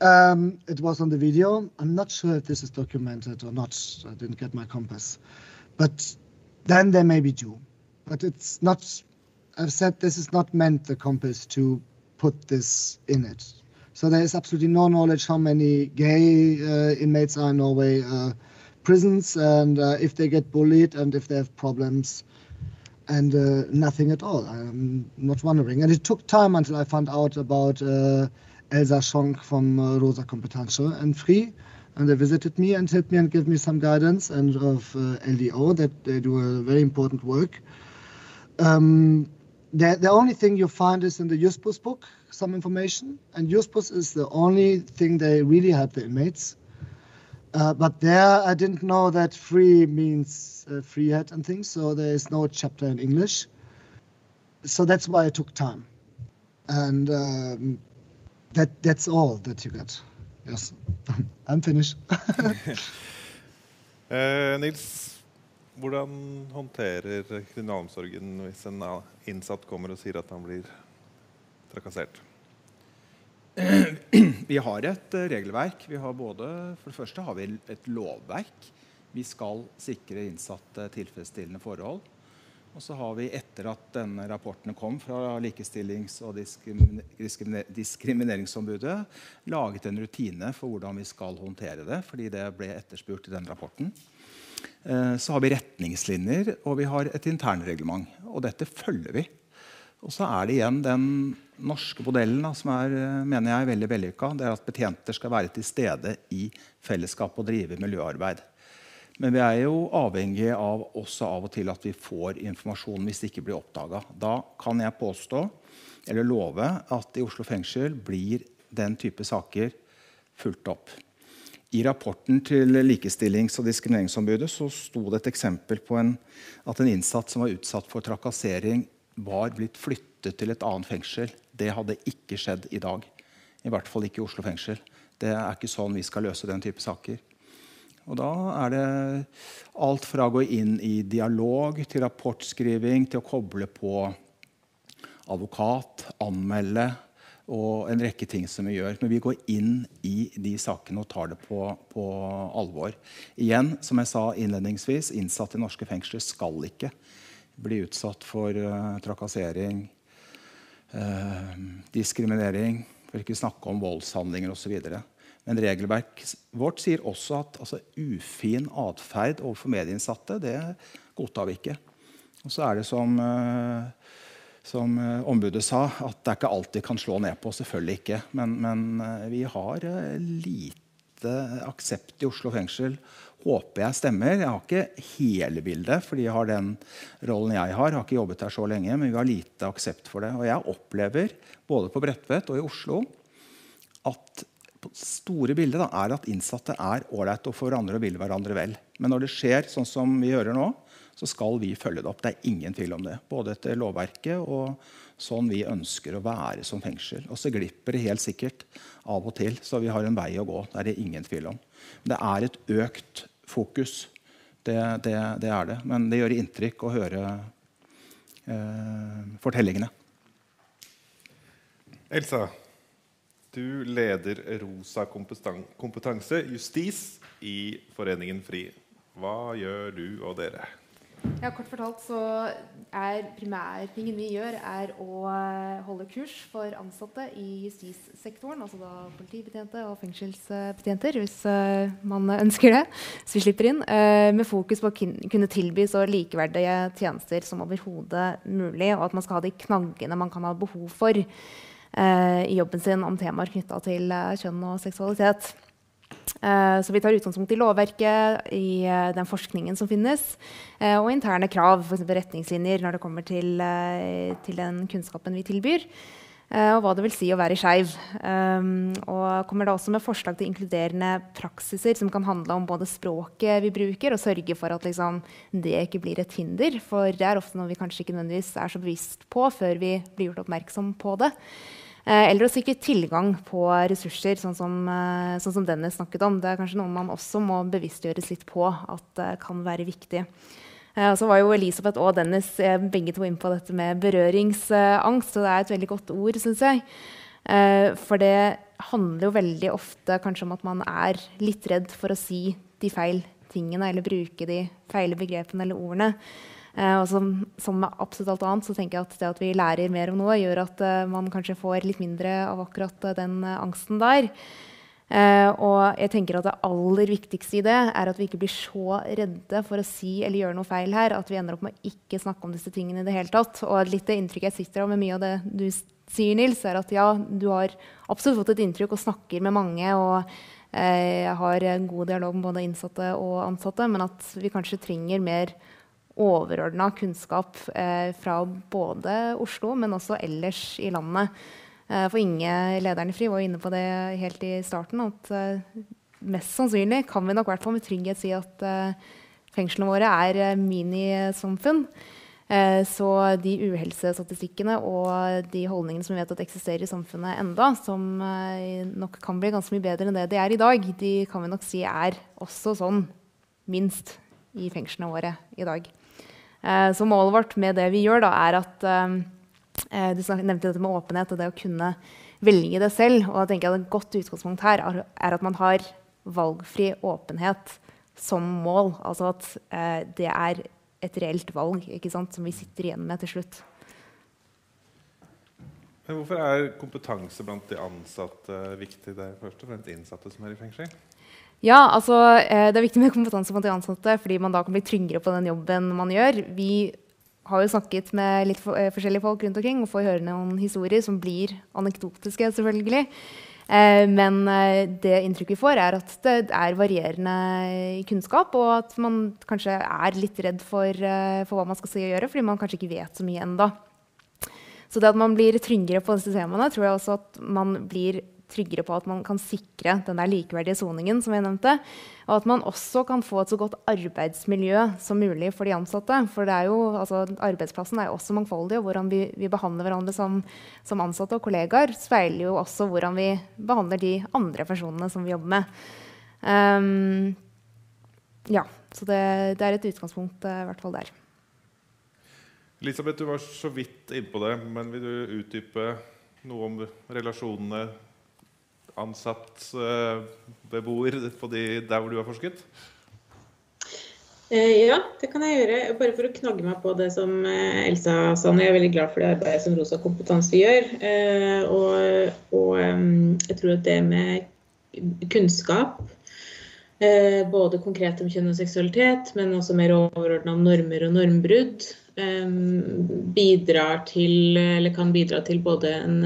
um, it was on the video. I'm not sure if this is documented or not. I didn't get my compass. But then they maybe do. But it's not, I've said this is not meant, the compass, to put this in it. So there is absolutely no knowledge how many gay uh, inmates are in Norway uh, prisons and uh, if they get bullied and if they have problems and uh, nothing at all. I'm not wondering. And it took time until I found out about uh, Elsa Schonk from uh, Rosa Kompetanze and Free. And they visited me and helped me and gave me some guidance and of uh, LDO that they do a very important work. Um, the, the only thing you find is in the Juspus book, some information. And Juspus is the only thing they really help the inmates. Uh, but there, I didn't know that free means uh, free head and things, so there is no chapter in English. So that's why I took time, and um, that that's all that you get. Yes, I'm finished. eh, Nils, hvordan håndterer kriminalomsorgen hvis en innsatt kommer og sier at han blir trakassert? Vi har et eh, regelverk. Vi har både, for det første har vi et lovverk. Vi skal sikre innsatte tilfredsstillende forhold. Og så har vi, etter at denne rapporten kom fra Likestillings- og diskrimineringsombudet, laget en rutine for hvordan vi skal håndtere det. fordi det ble etterspurt i den rapporten. Eh, så har vi retningslinjer, og vi har et internreglement. Og dette følger vi. Og så er det igjen den norske modellen da, som er, eh, mener jeg veldig vellykka. Det er at betjenter skal være til stede i fellesskap og drive miljøarbeid. Men vi er jo avhengig av også av og til at vi får informasjon hvis det ikke blir oppdaga. Da kan jeg påstå eller love at i Oslo fengsel blir den type saker fulgt opp. I rapporten til Likestillings- og diskrimineringsombudet så sto det et eksempel på en, at en innsatt som var utsatt for trakassering, var blitt flyttet til et annet fengsel. Det hadde ikke skjedd i dag. I hvert fall ikke i Oslo fengsel. Det er ikke sånn vi skal løse den type saker. Og Da er det alt fra å gå inn i dialog til rapportskriving til å koble på advokat, anmelde og en rekke ting som vi gjør. Men vi går inn i de sakene og tar det på, på alvor. Igjen, som jeg sa innledningsvis, innsatte i norske fengsler skal ikke bli utsatt for uh, trakassering, eh, diskriminering, for ikke snakke om voldshandlinger osv. Men regelverket vårt sier også at altså, ufin atferd overfor medieinnsatte det godtar vi ikke. Og så er det som, eh, som eh, ombudet sa, at det er ikke alt de kan slå ned på. Selvfølgelig ikke. Men, men eh, vi har eh, lite aksept i Oslo fengsel håper jeg stemmer. Jeg har ikke hele bildet, fordi jeg har den rollen jeg har. Jeg har ikke jobbet her så lenge, men vi har lite aksept for det. Og jeg opplever både på Bredtvet og i Oslo at store bildet da, er at innsatte er ålreite og får hverandre og vil hverandre vel. Men når det skjer sånn som vi hører nå, så skal vi følge det opp. Det er ingen tvil om det. Både etter lovverket og sånn vi ønsker å være som fengsel. Og så glipper det helt sikkert av og til, så vi har en vei å gå. Det er det ingen tvil om. Men det er et økt fokus. Det, det, det er det. Men det gjør inntrykk å høre eh, fortellingene. Elsa, du leder Rosa kompetanse justis i Foreningen FRI. Hva gjør du og dere? Ja, kort fortalt så er primærtingen vi gjør, er å holde kurs for ansatte i justissektoren. Altså da politibetjente og fengselsbetjenter, hvis uh, man ønsker det. Så vi slipper inn. Uh, med fokus på å kunne tilby så likeverdige tjenester som overhodet mulig. Og at man skal ha de knaggene man kan ha behov for i jobben sin om temaer knytta til kjønn og seksualitet. Eh, så vi tar utgangspunkt i lovverket, i eh, den forskningen som finnes, eh, og interne krav, f.eks. retningslinjer, når det kommer til, til, den kunnskapen vi tilbyr. Og hva det vil si å være skeiv. Og kommer da også med forslag til inkluderende praksiser som kan handle om både språket vi bruker, og sørge for at liksom, det ikke blir et hinder. For det er ofte noe vi kanskje ikke nødvendigvis er så bevisst på før vi blir gjort oppmerksom på det. Eh, eller å sikre tilgang på ressurser, sånn som, eh, sånn som Dennis snakket om. Det er kanskje noe man også må bevisstgjøres litt på at det kan være viktig. Eh, og så var jo Elisabeth og Dennis begge to inne på dette med berøringsangst. Og det er et veldig godt ord, syns jeg. For det handler jo veldig ofte kanskje om at man er litt redd for å si de feil tingene eller bruke de feile begrepene eller ordene. Uh, og som, som, med absolutt alt annet så tenker jeg at det at vi lærer mer om noe, gjør at eh, man kanskje får litt mindre av akkurat uh, den angsten der. og jeg tenker at det aller viktigste i det er at vi ikke blir så redde for å si eller gjøre noe feil her at vi ender opp med å ikke snakke om disse tingene i det hele tatt. Og litt det inntrykket jeg sitter av med mye av det du sier, Nils, er at ja, du har absolutt fått et inntrykk og snakker med mange. og jeg har en god dialog med både innsatte og ansatte, men at vi kanskje trenger mer overordna kunnskap eh, fra både Oslo, men også ellers i landet. Eh, for Inge, lederen i FRI, var inne på det helt i starten. At eh, mest sannsynlig kan vi nok hvert med trygghet si at fengslene våre er minisamfunn. Så de uhelsestatistikkene og de holdningene som vi vet at eksisterer i samfunnet enda, som nok kan bli ganske mye bedre enn det de er i dag, de kan vi nok si er også sånn minst i fengslene våre i dag. Eh, så målet vårt med det vi gjør, da, er at eh, eh, Du nevnte dette med åpenhet og det å kunne velge det selv. Og jeg tenker at Et godt utgangspunkt her er at man har valgfri åpenhet som mål. Altså at det er et reelt valg sant, som vi sitter igjen med til slutt. Men hvorfor er kompetanse blant de ansatte viktig? Det er først og fremst innsatte som er i fengsel? Ja, altså, eh, Det er viktig med kompetanse blant de ansatte, fordi man da kan bli tryggere på den jobben man gjør. Vi har jo snakket med litt eh, forskjellige folk rundt omkring og får høre noen historier som blir anekdotiske. selvfølgelig. Eh, men det inntrykket vi får, er at det er varierende kunnskap, og at man kanskje er litt redd for, for hva man skal si og gjøre, fordi man kanskje ikke vet så mye enda. Så det at man blir tryggere på disse temaene, tror jeg også at man blir tryggere på at man kan sikre den der likeverdige soningen. som jeg nevnte, Og at man også kan få et så godt arbeidsmiljø som mulig for de ansatte. For er jo, altså, arbeidsplassen er jo også mangfoldig, og hvordan vi, vi behandler hverandre som, som, ansatte og kollegaer, speiler jo også hvordan vi behandler de andre personene som vi jobber med. Um, ja, så det, det, er et utgangspunkt uh, i hvert fall der. Elisabeth, du var så vidt innpå det, men vil du utdype noe om relasjonene ansatt uh, beboer de, der hvor du har forsket? Eh, ja, det kan jeg gjøre. Bare for å knagge meg på det som eh, Elsa sa. Jeg er veldig glad for det arbeidet som Rosa kompetanse gjør. Eh, og, og jeg tror at det med kunnskap, både konkret om kjønn og seksualitet, men også mer overordna om normer og normbrudd, bidrar til, eller kan bidra til både en,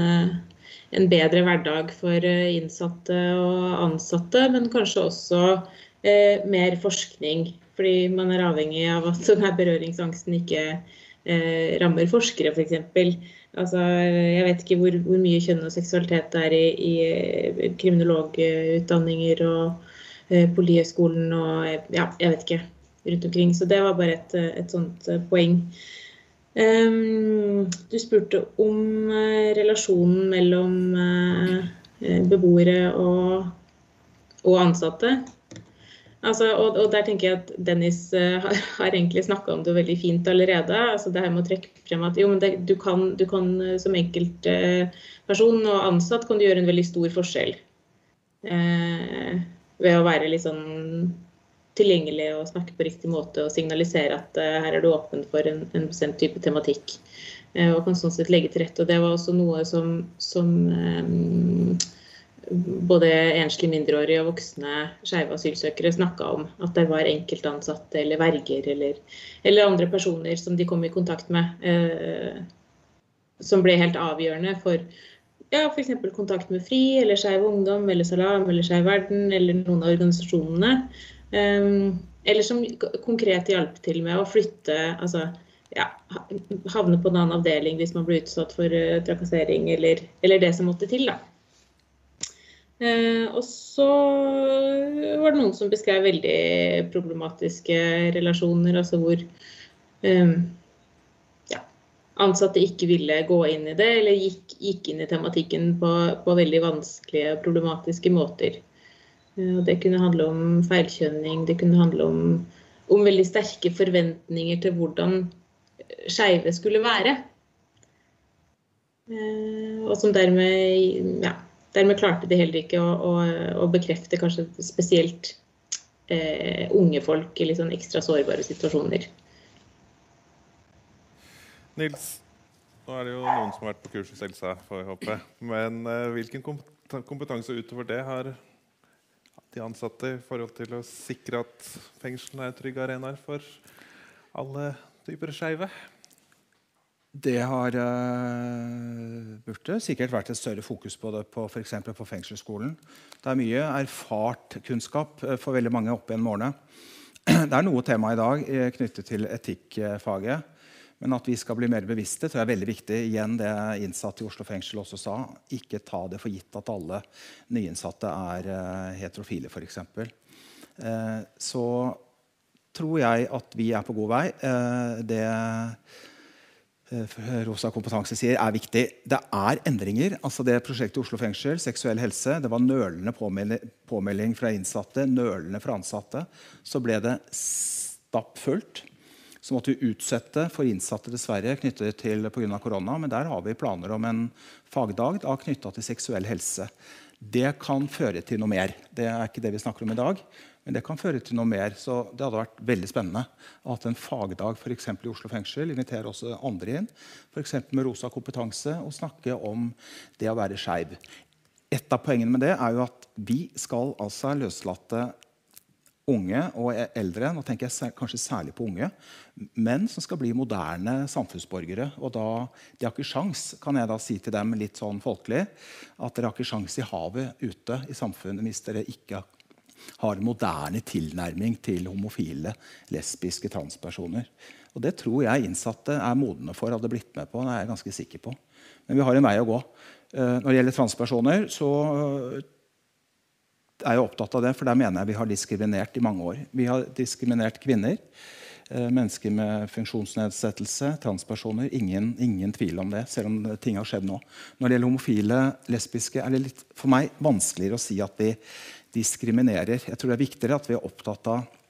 en bedre hverdag for innsatte og ansatte, men kanskje også mer forskning fordi man er avhengig av at denne berøringsangsten ikke eh, rammer forskere, f.eks. Altså, jeg vet ikke hvor, hvor, mye kjønn og seksualitet det er i, i eh, kriminologutdanninger og eh, Politihøgskolen og ja, jeg vet ikke, rundt omkring. Så det var bare et, et sånt eh, poeng. Um, du spurte om uh, relasjonen mellom uh, beboere og, og ansatte. Altså, og, og, der tenker jeg at Dennis har, har, egentlig snakka om det veldig fint allerede. altså det her med å trekke frem at jo, det, du, kan, du kan som enkeltperson og ansatt kan du gjøre en veldig stor forskjell. Eh, ved å være litt sånn tilgjengelig og snakke på riktig måte og signalisere at her er du åpen for en, en bestemt type tematikk. og kan sånn sett legge til rette. Og det var også noe som, som både enslige mindreårige og voksne skeive asylsøkere snakka om. At det var enkeltansatte eller verger eller, eller, andre personer som de kom i kontakt med, eh, som ble helt avgjørende for ja, f.eks. kontakt med FRI eller Skeiv Ungdom eller Salam eller Skeiv Verden eller noen av organisasjonene. Um, eller som konkret hjalp til med å flytte altså, ja, havne på en annen avdeling hvis man ble utsatt for uh, trakassering eller, eller, det som måtte til. da. Eh, og så var det noen som beskrev veldig problematiske relasjoner, altså hvor eh, ja, ansatte ikke ville gå inn i det, eller gikk, gikk inn i tematikken på, på, veldig vanskelige og problematiske måter. Eh, det kunne handle om feilkjønning, det kunne handle om, om veldig sterke forventninger til hvordan skeive skulle være. Eh, og som dermed ja, dermed klarte de heller ikke å, å, å bekrefte kanskje spesielt eh, unge folk i litt sånn ekstra sårbare situasjoner. Nils, nå er det jo noen som har vært på kurs hos Elsa, får vi håpe. Men eh, hvilken kompetanse utover det har de ansatte i forhold til å sikre at fengslene er trygge arenaer for alle typer skeive? Det har uh, burde sikkert vært et større fokus på det på f.eks. på fengselsskolen. Det er mye erfart kunnskap uh, for veldig mange opp en årene. Det er noe tema i dag uh, knyttet til etikkfaget. Men at vi skal bli mer bevisste, tror jeg er veldig viktig. Igjen det innsatte i Oslo fengsel også sa. Ikke ta det for gitt at alle nyinnsatte er uh, heterofile, f.eks. Uh, så tror jeg at vi er på god vei. det Eh, Rosa kompetanse sier, er viktig. Det er endringer. altså det Prosjektet Oslo fengsel, seksuell helse, det var nølende påmelding fra innsatte, nølende fra ansatte. Så ble det stappfullt. Så måtte vi utsette for innsatte dessverre knyttet til pga. korona. Men der har vi planer om en fagdag knytta til seksuell helse. Det kan føre til noe mer. Det er ikke det vi snakker om i dag. Men det kan føre til noe mer. Så det hadde vært veldig spennende å ha en fagdag for i Oslo fengsel. Invitere også andre inn, f.eks. med Rosa kompetanse, og snakke om det å være skeiv. Et av poengene med det er jo at vi skal altså løslate unge og e- eldre, nå tenker jeg kanskje særlig på unge, menn som skal bli moderne samfunnsborgere. Og da, De har ikke sjans, kan jeg da si til dem litt sånn folkelig, at dere har ikke sjans i havet ute i samfunnet hvis dere ikke har en moderne tilnærming til homofile, lesbiske transpersoner. Og Det tror jeg innsatte er modne for hadde blitt med på. det er jeg ganske sikker på. Men vi har en vei å gå. Eh, når det gjelder transpersoner, så er jeg opptatt av det, for der mener jeg vi har diskriminert i mange år. Vi har diskriminert kvinner, eh, mennesker med funksjonsnedsettelse, transpersoner. Ingen, ingen, tvil om det, selv om ting har skjedd nå. Når det gjelder homofile, lesbiske, er det litt, for meg vanskeligere å si at vi diskriminerer. Jeg tror det er viktigere at vi er opptatt av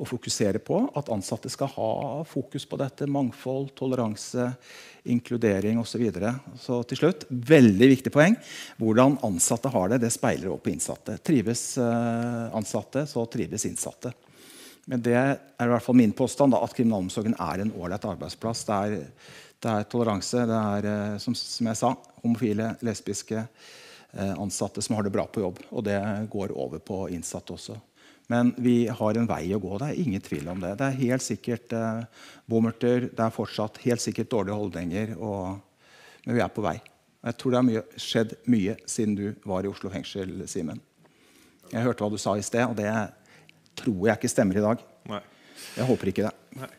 å fokusere på at ansatte skal ha fokus på dette. Mangfold, toleranse, inkludering osv. Så, videre. så til slutt, veldig viktig poeng. Hvordan ansatte har det, det speiler opp på innsatte. Trives uh, ansatte, så trives innsatte. Men det er i hvert fall min påstand da, at kriminalomsorgen er en ålreit arbeidsplass. Det er, det er, toleranse. Det er, eh, som, som, jeg sa, homofile, lesbiske eh, ansatte som har det bra på jobb. Og det går over på innsatte også. Men vi har en vei å gå. Det er ingen tvil om det. Det er helt sikkert eh, bommerter, det er fortsatt helt sikkert dårlige holdninger. Og, men vi er på vei. Jeg tror det har mye, skjedd mye siden du var i Oslo fengsel, Simen. Jeg hørte hva du sa i sted, og det tror jeg ikke stemmer i dag. Nei. Jeg håper ikke det. Nei.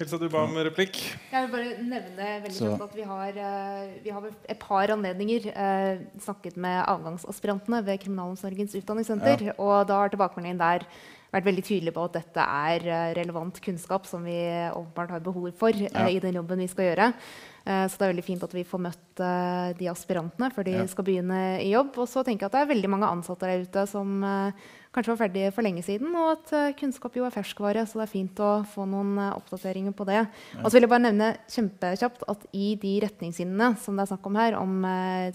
Helsa, du ba om replikk. Jeg vil bare nevne veldig kjapt at vi har, uh, vi har et par anledninger eh, snakket med avgangsaspirantene ved Kriminalomsorgens utdanningssenter. Ja. Og da har tilbakemeldingen der vært veldig tydelig på at dette er uh, relevant kunnskap som vi åpenbart har behov for ja. i den jobben vi skal gjøre. Eh, så det er veldig fint at vi får møtt eh, de aspirantene før de ja. skal begynne i jobb. Og så tenker jeg at det er veldig mange ansatte der ute som eh, kanskje var ferdige for lenge siden, og at kunnskap jo er ferskvare, så det er fint å få noen oppdateringer på det. Og så vil jeg bare nevne kjempekjapt at i de retningslinjene som det er snakk om her, om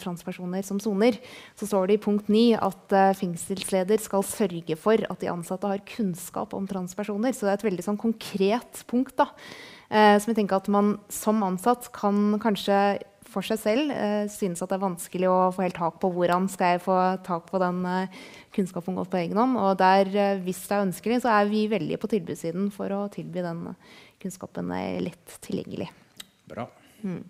transpersoner som soner, så står det i punkt 9 at fengselsleder skal sørge for at de ansatte har kunnskap om transpersoner. Så det er et veldig sånn konkret punkt. da. Eh, som jeg tenker at man som ansatt kan kanskje for seg selv eh, synes at det er vanskelig å få helt tak på hvordan skal jeg få tak på den eh, kunnskapen godt på egen hånd. Og der, eh, hvis det er ønskelig, så er vi veldig på tilbudssiden for å tilby den kunnskapen eh, lett tilgjengelig. Bra. Mm.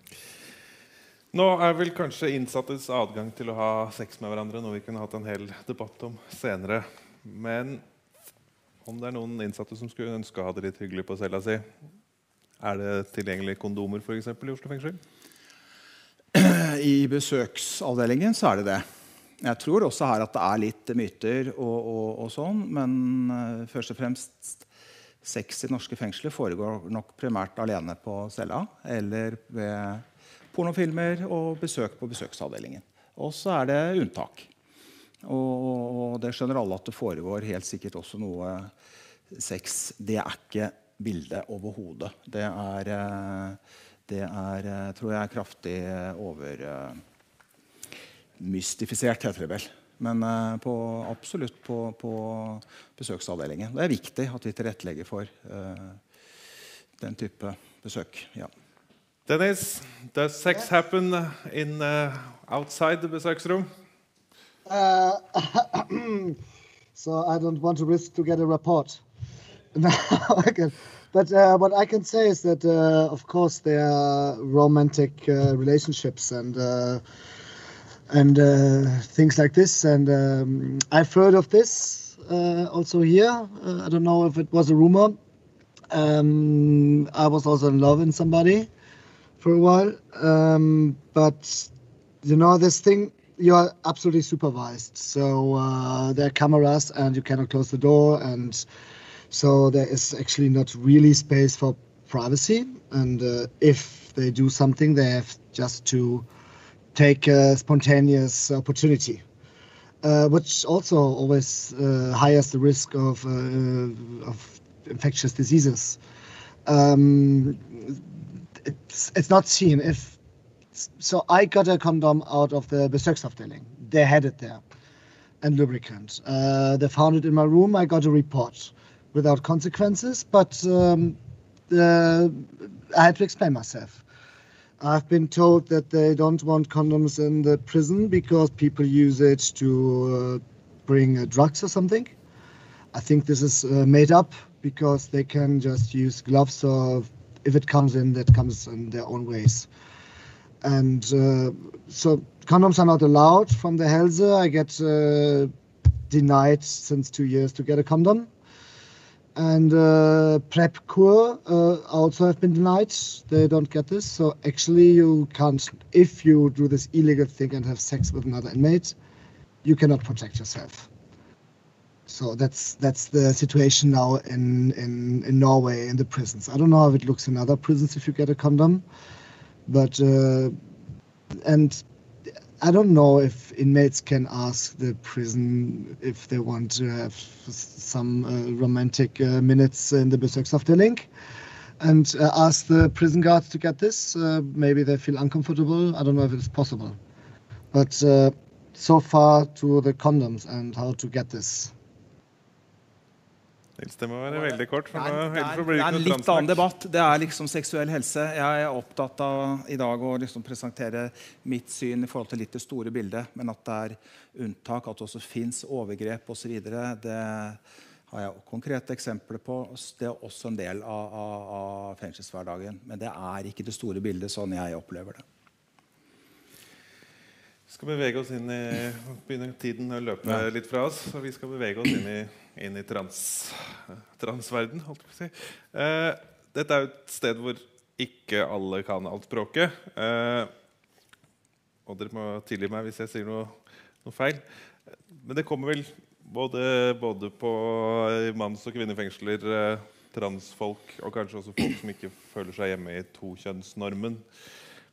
Nå er vel kanskje innsattes adgang til å ha sex med hverandre noe vi kunne hatt en hel debatt om senere. Men om det er noen innsatte som skulle ønske å ha det litt hyggelig på cella si, er det tilgjengelige kondomer for eksempel, i Oslo fengsel? I besøksavdelingen så er det det. Jeg tror også her at det er litt myter og, og, og sånn. Men uh, først og fremst sex i norske fengsler foregår nok primært alene på cella. Eller ved pornofilmer og besøk på besøksavdelingen. Og så er det unntak. Og, og det skjønner alle at det foregår helt sikkert også noe sex. Det er ikke bilde overhodet. Det er, eh, det er, eh, tror jeg, kraftig overmystifisert, heter det vel. Men uh, på, absolutt på, på, besøksavdelingen. Det er viktig at vi tilrettelegger for uh, den type besøk. Ja. Dennis, does sex happen in uh, outside the besøksrom? so I don't want to risk to get a report. No. But uh, what I can say is that, uh, of course, there are romantic uh, relationships and uh, and uh, things like this. And um, I've heard of this uh, also here. I don't know if it was a rumor. Um, I was also in love with somebody for a while, um, but you know this thing. You are absolutely supervised, so there are cameras, and you cannot close the door and so there is actually not really space for privacy. And uh, if they do something, they have just to take a spontaneous opportunity, uh, which also always uh, hires the risk of, uh, of infectious diseases. Um, it's, it's not seen. If so, I got a condom out of the besöksavdelning. They had it there, and lubricant. Uh, they found it in my room. I got a report without consequences, but um, uh, I had to explain myself. I've been told that they don't want condoms in the prison because people use it to uh, bring uh, drugs or something. I think this is uh, made up because they can just use gloves or if it comes in, that comes in their own ways. And uh, so condoms are not allowed from the Helse. I get denied since two years to get a condom and uh, prep core uh, also have been denied. They don't get this. So actually, you can't. If you do this illegal thing and have sex with another inmate, you cannot protect yourself. So that's that's the situation now in, in, in Norway in the prisons. I don't know how it looks in other prisons if you get a condom, but uh, and I don't know if inmates can ask the prison if they want to have some uh, romantic uh, minutes in the besöksavdeling and uh, ask the prison guards to get this. Uh, maybe they feel uncomfortable. I don't know if it's possible. But uh, so far to the condoms and how to get this. Nils, det må være veldig kort. for nå, er, det er, det det er en litt annen debatt. Det er liksom seksuell helse. Jeg er opptatt av i dag å liksom presentere mitt syn i forhold til litt det store bildet. Men at det er unntak, at det også fins overgrep osv., det har jeg konkrete eksempler på. Det er også en del av, av, av fengselshverdagen. Men det er ikke det store bildet sånn jeg opplever det. Vi skal bevege oss inn i begynner tiden å løpe litt fra oss, så vi skal bevege oss inn i, inn i trans, transverden. Holdt jeg på å si. Eh, dette er jo et sted hvor ikke alle kan alt språket. Eh, og dere må tilgi meg hvis jeg sier noe, noe feil. Men det kommer vel både, både på manns- og kvinnefengsler eh, transfolk og kanskje også folk som ikke føler seg hjemme i tokjønnsnormen.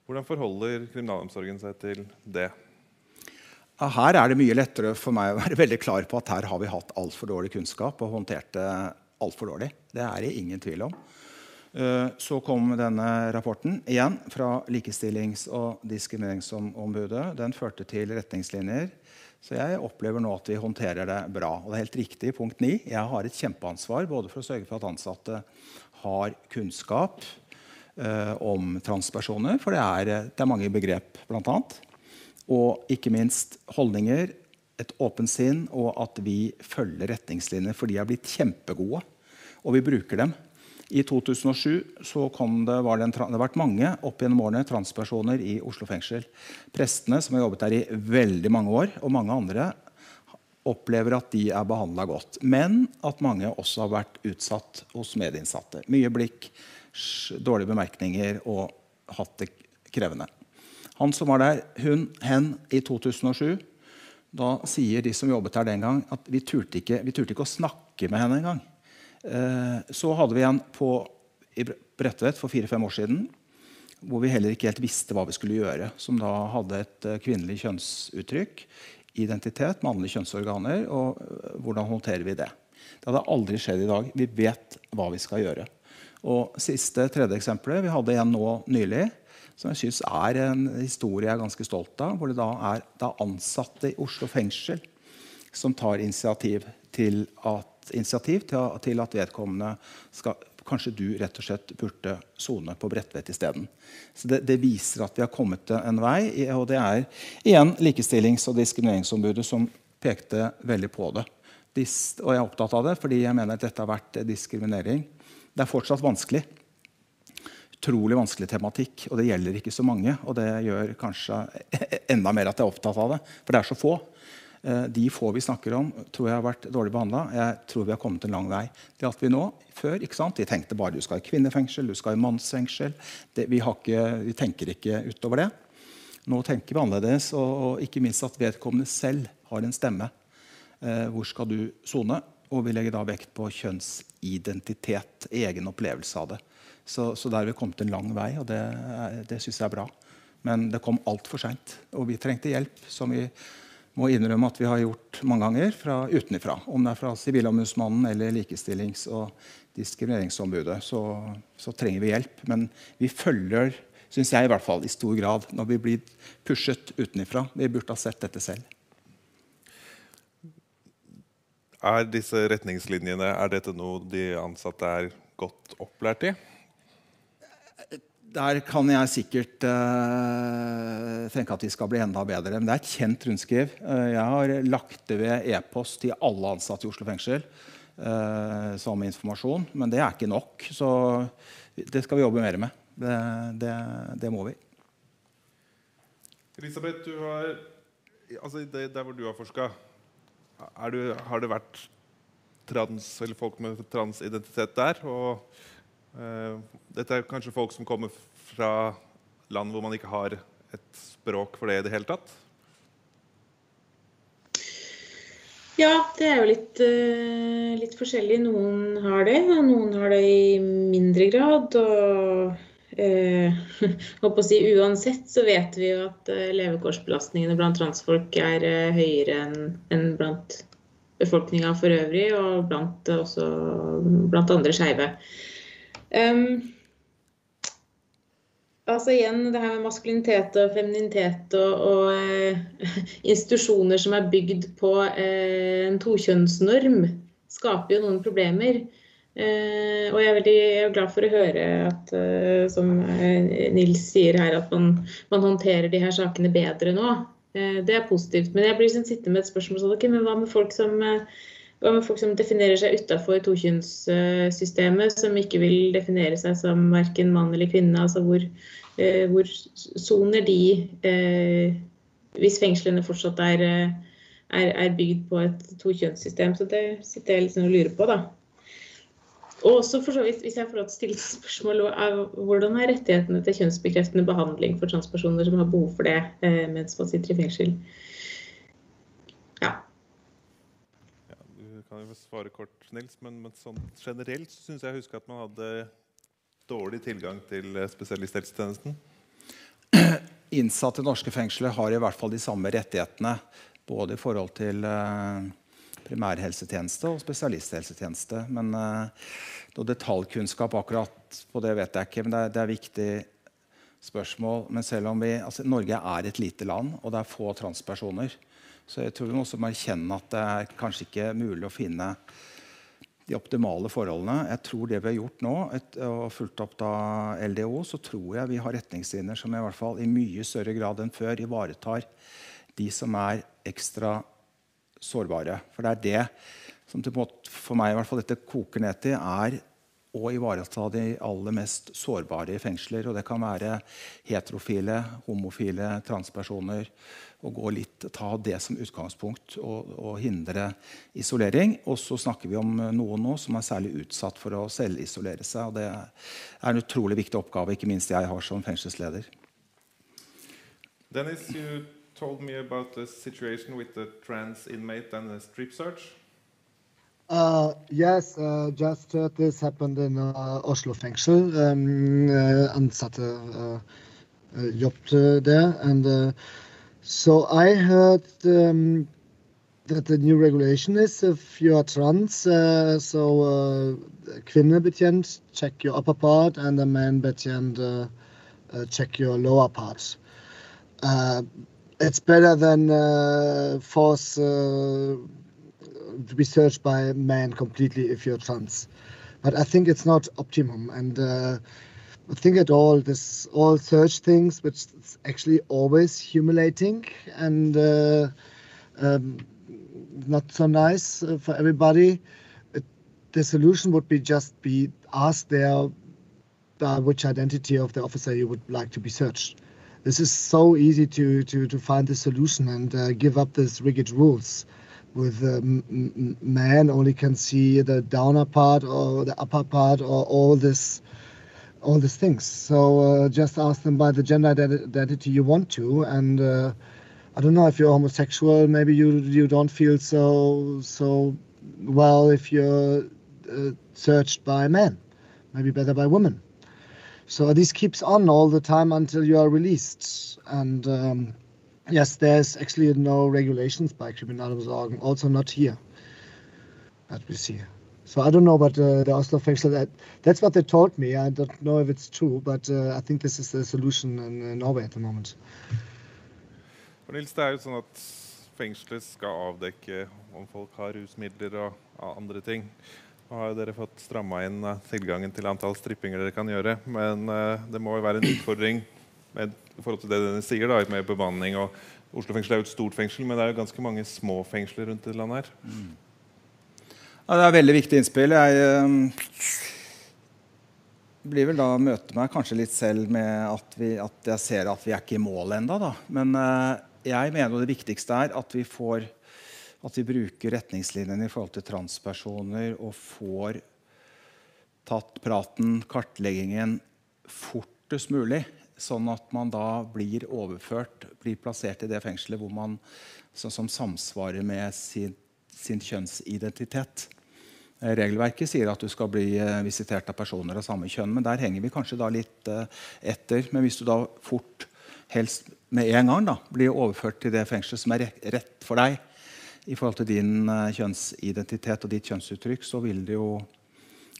Hvordan forholder kriminalomsorgen seg til det? Her er det mye lettere for meg å være veldig klar på at her har vi hatt altfor dårlig kunnskap og håndtert det altfor dårlig. Det er det ingen tvil om. Eh, Så kom denne rapporten igjen fra Likestillings- og diskrimineringsombudet. Den førte til retningslinjer. Så jeg opplever nå at vi håndterer det bra. Og det er helt riktig, punkt 9. Jeg har et kjempeansvar både for å sørge for at ansatte har kunnskap eh, om transpersoner, for det er, det er mange begrep, bl.a. Og ikke minst holdninger, et åpent sinn, og at vi følger retningslinjer. For de er blitt kjempegode, og vi bruker dem. I 2007 så det, var det, en, det har vært mange opp gjennom årene transpersoner i Oslo fengsel. Prestene som har jobbet der i veldig mange år, og mange andre opplever at de er behandla godt. Men at mange også har vært utsatt hos medinnsatte. Mye blikk, dårlige bemerkninger og hatt det krevende. Han som var der, hun, hen, i 2007, da sier de som jobbet der den gang, at vi turte ikke, vi turte ikke å snakke med henne engang. Eh, så hadde vi en på, i Bre- Bredtvet for fire-fem år siden hvor vi heller ikke helt visste hva vi skulle gjøre. Som da hadde et eh, kvinnelig kjønnsuttrykk, identitet, mannlige kjønnsorganer. Og eh, hvordan håndterer vi det? Det hadde aldri skjedd i dag. Vi vet hva vi skal gjøre. Og siste, tredje eksempelet, vi hadde en nå nylig som jeg syns er en historie jeg er ganske stolt av. Hvor det da er, er ansatte i Oslo fengsel som tar initiativ til at, initiativ til, til at vedkommende skal Kanskje du rett og slett burde sone på Bredtvet isteden. Det, det viser at vi har kommet en vei. Og det er igjen Likestillings- og diskrimineringsombudet som pekte veldig på det. Og jeg er opptatt av det fordi jeg mener at dette har vært diskriminering. Det er fortsatt vanskelig utrolig vanskelig tematikk, og det gjelder ikke så mange. Og det gjør kanskje enda mer at jeg er opptatt av det, for det er så få. Eh, De få vi snakker om, tror jeg har vært dårlig behandla. Jeg tror vi har kommet en lang vei. Det at vi nå, før, ikke sant, De tenkte bare du skal i kvinnefengsel, du skal i mannsfengsel. Det, vi, ikke, vi tenker ikke utover det. Nå tenker vi annerledes, og, og ikke minst at vedkommende selv har en stemme. Eh, hvor skal du sone? Og vi legger da vekt på kjønnsidentitet, egen opplevelse av det. Så, så der har vi kommet en lang vei, og det, det syns jeg er bra. Men det kom altfor seint, og vi trengte hjelp, som vi må innrømme at vi har gjort mange ganger fra utenfra. Om det er fra Sivilombudsmannen eller Likestillings- og diskrimineringsombudet, så, så trenger vi hjelp. Men vi følger, syns jeg i hvert fall, i stor grad når vi blir pushet utenfra. Vi burde ha sett dette selv. Er disse retningslinjene er dette noe de ansatte er godt opplært i? Der kan jeg sikkert uh, tenke at vi skal bli enda bedre. Men det er et kjent rundskriv. Uh, jeg har lagt det ved e-post til alle ansatte i Oslo fengsel uh, som informasjon. Men det er ikke nok. Så det skal vi jobbe mer med. Det, det, det må vi. Elisabeth, du har, altså det, der hvor du har forska, har det vært trans, eller folk med transidentitet der? Og dette er kanskje folk som kommer fra land hvor man ikke har et språk for det i det hele tatt? Ja, det er jo litt, eh, litt forskjellig. Noen har det, og noen har det i mindre grad. Og eh, å si, uansett så vet vi jo at eh, levekårsbelastningene blant transfolk er eh, høyere enn en blant befolkninga for øvrig, og blant, eh, også blant andre skeive. Um, Altså igjen det her med maskulinitet og femininitet og, og eh, institusjoner som er bygd på eh, en tokjønnsnorm, skaper jo noen problemer. Eh, og jeg er veldig glad for å høre at, som Nils sier her, at man, man, håndterer de her sakene bedre nå. Det er positivt. Men jeg blir liksom sittende med et spørsmål sånn, okay, men hva med folk som hva med folk som definerer seg utafor tokjønnssystemet, som ikke vil definere seg som verken mann eller kvinne? altså Hvor, eh, hvor soner de eh, hvis fengslene fortsatt er, eh, er, er bygd på et tokjønnssystem? Så det sitter jeg liksom og lurer på, da. Og også for så vidt, hvis jeg får lov til å stille spørsmål er, Hvordan er rettighetene til kjønnsbekreftende behandling for transpersoner som har behov for det eh, mens man sitter i fengsel? jo svare kort, Nils, men, men sånn generelt syns jeg husker at man hadde dårlig tilgang til eh, spesialisthelsetjenesten. Innsatte i norske fengsler har i hvert fall de samme rettighetene både i forhold til uh, primærhelsetjeneste og spesialisthelsetjeneste. Men uh, noe detaljkunnskap akkurat på det vet jeg ikke. Men det er, det er viktig spørsmål. Men selv om vi, altså, Norge er et lite land, og det er få transpersoner, så jeg tror vi må også erkjenne at det er kanskje ikke mulig å finne de optimale forholdene. Jeg tror det vi har gjort nå, et, og fulgt opp da LDO, så tror jeg vi har retningslinjer som i hvert fall i mye større grad enn før ivaretar de som er ekstra sårbare. For det er det som for meg i hvert fall dette koker ned til, er å ivareta de aller mest sårbare i fengsler. Og det kan være heterofile, homofile, transpersoner. Og litt, ta det som utgangspunkt og, og hindre isolering. Og så snakker vi om noen nå som er særlig utsatt for å selvisolere seg. Og det er en utrolig viktig oppgave, ikke minst jeg har som fengselsleder. Dennis, you told me about the situation with the trans inmate and the strip search. Uh, yes, uh, just heard this happened in uh, Oslo fengsel. Um, uh, uh, uh, jobbet there. And so I heard um, that the new regulation is if you are trans, so kvinnebetjent, check your upper part, and the man betjent, check your lower part. it's better than force to be searched by man completely if you're trans. But I think it's not optimum. And uh, I think at all this all search things, which is actually always humiliating and uh, um, not so nice uh, for everybody. It, the solution would be just be ask there which identity of the officer you would like to be searched. This is so easy to to to find the solution and uh, give up these rigid rules with uh, man only can see the downer part or the upper part or all this all these things. So uh, just ask them by the gender identity you want to? And uh, i don't know if you're homosexual maybe you you don't feel so so well if you're uh, searched by men maybe better by women so this keeps on all the time until you are released. And um, Yes, there's actually no regulations by Kriminalomsorgen, also not here that we see. So I don't know, but uh, the Oslo fengsel, that, that's what they told me. I don't know if it's true, but uh, I think this is the solution in, uh, Norway at the moment. For Nils, det er jo sånn at fengselet skal avdekke om folk har rusmidler og andre ting. Nå har jo dere fått stramma inn uh, tilgangen til antall strippinger dere kan gjøre, men uh, det må jo være en utfordring med i forhold til det dere sier, da, med bemanning. og Oslo fengsel er jo et stort fengsel, men det er jo ganske mange små fengsler rundt i landet her. Mm. Ja, det er veldig viktig innspill. Jeg øh, blir vel da møte meg kanskje litt selv med at, vi, at jeg ser at vi er ikke i mål ennå. Men øh, jeg mener det viktigste er at vi får at vi bruker retningslinjene i forhold til transpersoner og får tatt praten, kartleggingen, fortest mulig sånn at man da blir overført, blir plassert i det fengselet hvor man, som samsvarer med sin, sin kjønnsidentitet. Eh, regelverket sier at du skal bli eh, visitert av personer av samme kjønn. Men der henger vi kanskje da litt uh, etter. Men hvis du da fort, helst med en gang, da, blir overført til det fengselet som er rett for deg i forhold til din kjønnsidentitet og ditt kjønnsuttrykk, så vil det jo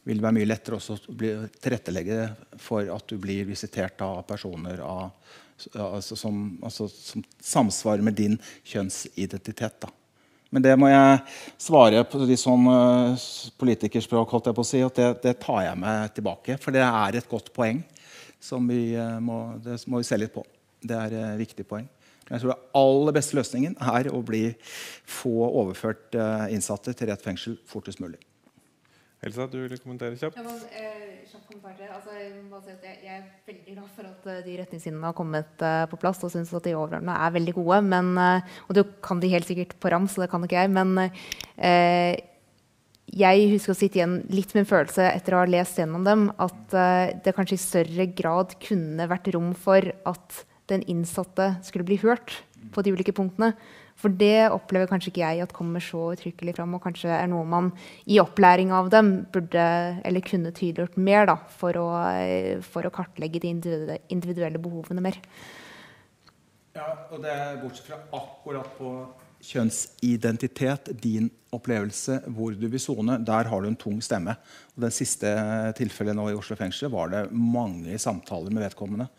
vil det være mye lettere å tilrettelegge for at du blir visitert av personer av, altså som, altså som, samsvarer med din kjønnsidentitet. Da. Men det må jeg svare på litt sånn politikerspråk, holdt jeg på å si, at det, det, tar jeg med tilbake. For det er et godt poeng som vi uh, må, det må vi se litt på. Det er et uh, viktig poeng. Jeg tror den aller beste løsningen er å bli, få overført innsatte til rett fengsel fortest mulig. Elsa, du vil kommentere kjapt? Ja, men, eh, kjapt kommentar altså, jeg, si jeg, er veldig glad for at uh, de retningslinjene har kommet eh, på plass. Og syns at de overordna er veldig gode. Men, eh, og du kan de helt sikkert på rams, så det kan ikke jeg. Men jeg husker å sitte igjen litt med en følelse etter å ha lest gjennom dem, at det kanskje i større grad kunne vært rom for at den innsatte skulle bli hørt på de ulike punktene. For det opplever kanskje ikke jeg at kommer så uttrykkelig fram, og kanskje er noe man i opplæring av dem burde eller kunne tydeliggjort mer da, for, å, for å kartlegge de individuelle behovene mer. Ja, og det er bortsett fra akkurat på kjønnsidentitet, din opplevelse, hvor du vil sone, der har du en tung stemme. Og det siste tilfellet nå i Oslo fengsel var det mange samtaler med vedkommende.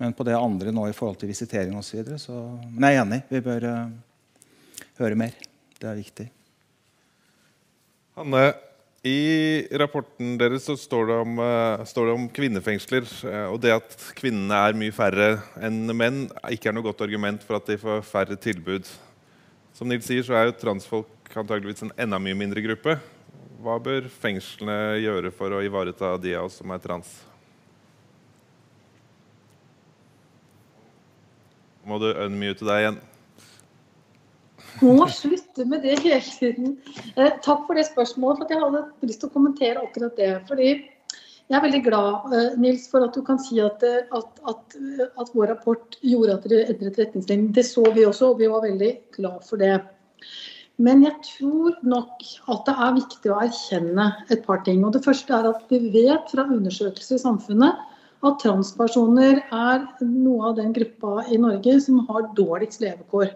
Men på det andre nå i forhold til visitering osv. Så, så Men jeg er enig. Vi bør uh, høre mer. Det er viktig. Hanne, i rapporten deres så står det, om, uh, står det om kvinnefengsler. Uh, og det at kvinnene er mye færre enn menn, ikke er noe godt argument for at de får færre tilbud. Som Nils sier, så er jo transfolk antageligvis en enda mye mindre gruppe. Hva bør fengslene gjøre for å ivareta de av oss som er trans? Må du unmute deg igjen? Må slutte med det hele tiden. Eh, takk for det spørsmålet. for Jeg hadde lyst til å kommentere akkurat det. fordi jeg er veldig glad eh, Nils, for at du kan si at, eh, at, at, at vår rapport gjorde at dere endret retningslinjen. Det så vi også, og vi var veldig glad for det. Men jeg tror nok at det er viktig å erkjenne et par ting. Og Det første er at vi vet fra undersøkelser i samfunnet at transpersoner er noe av den gruppa i Norge som har dårligst levekår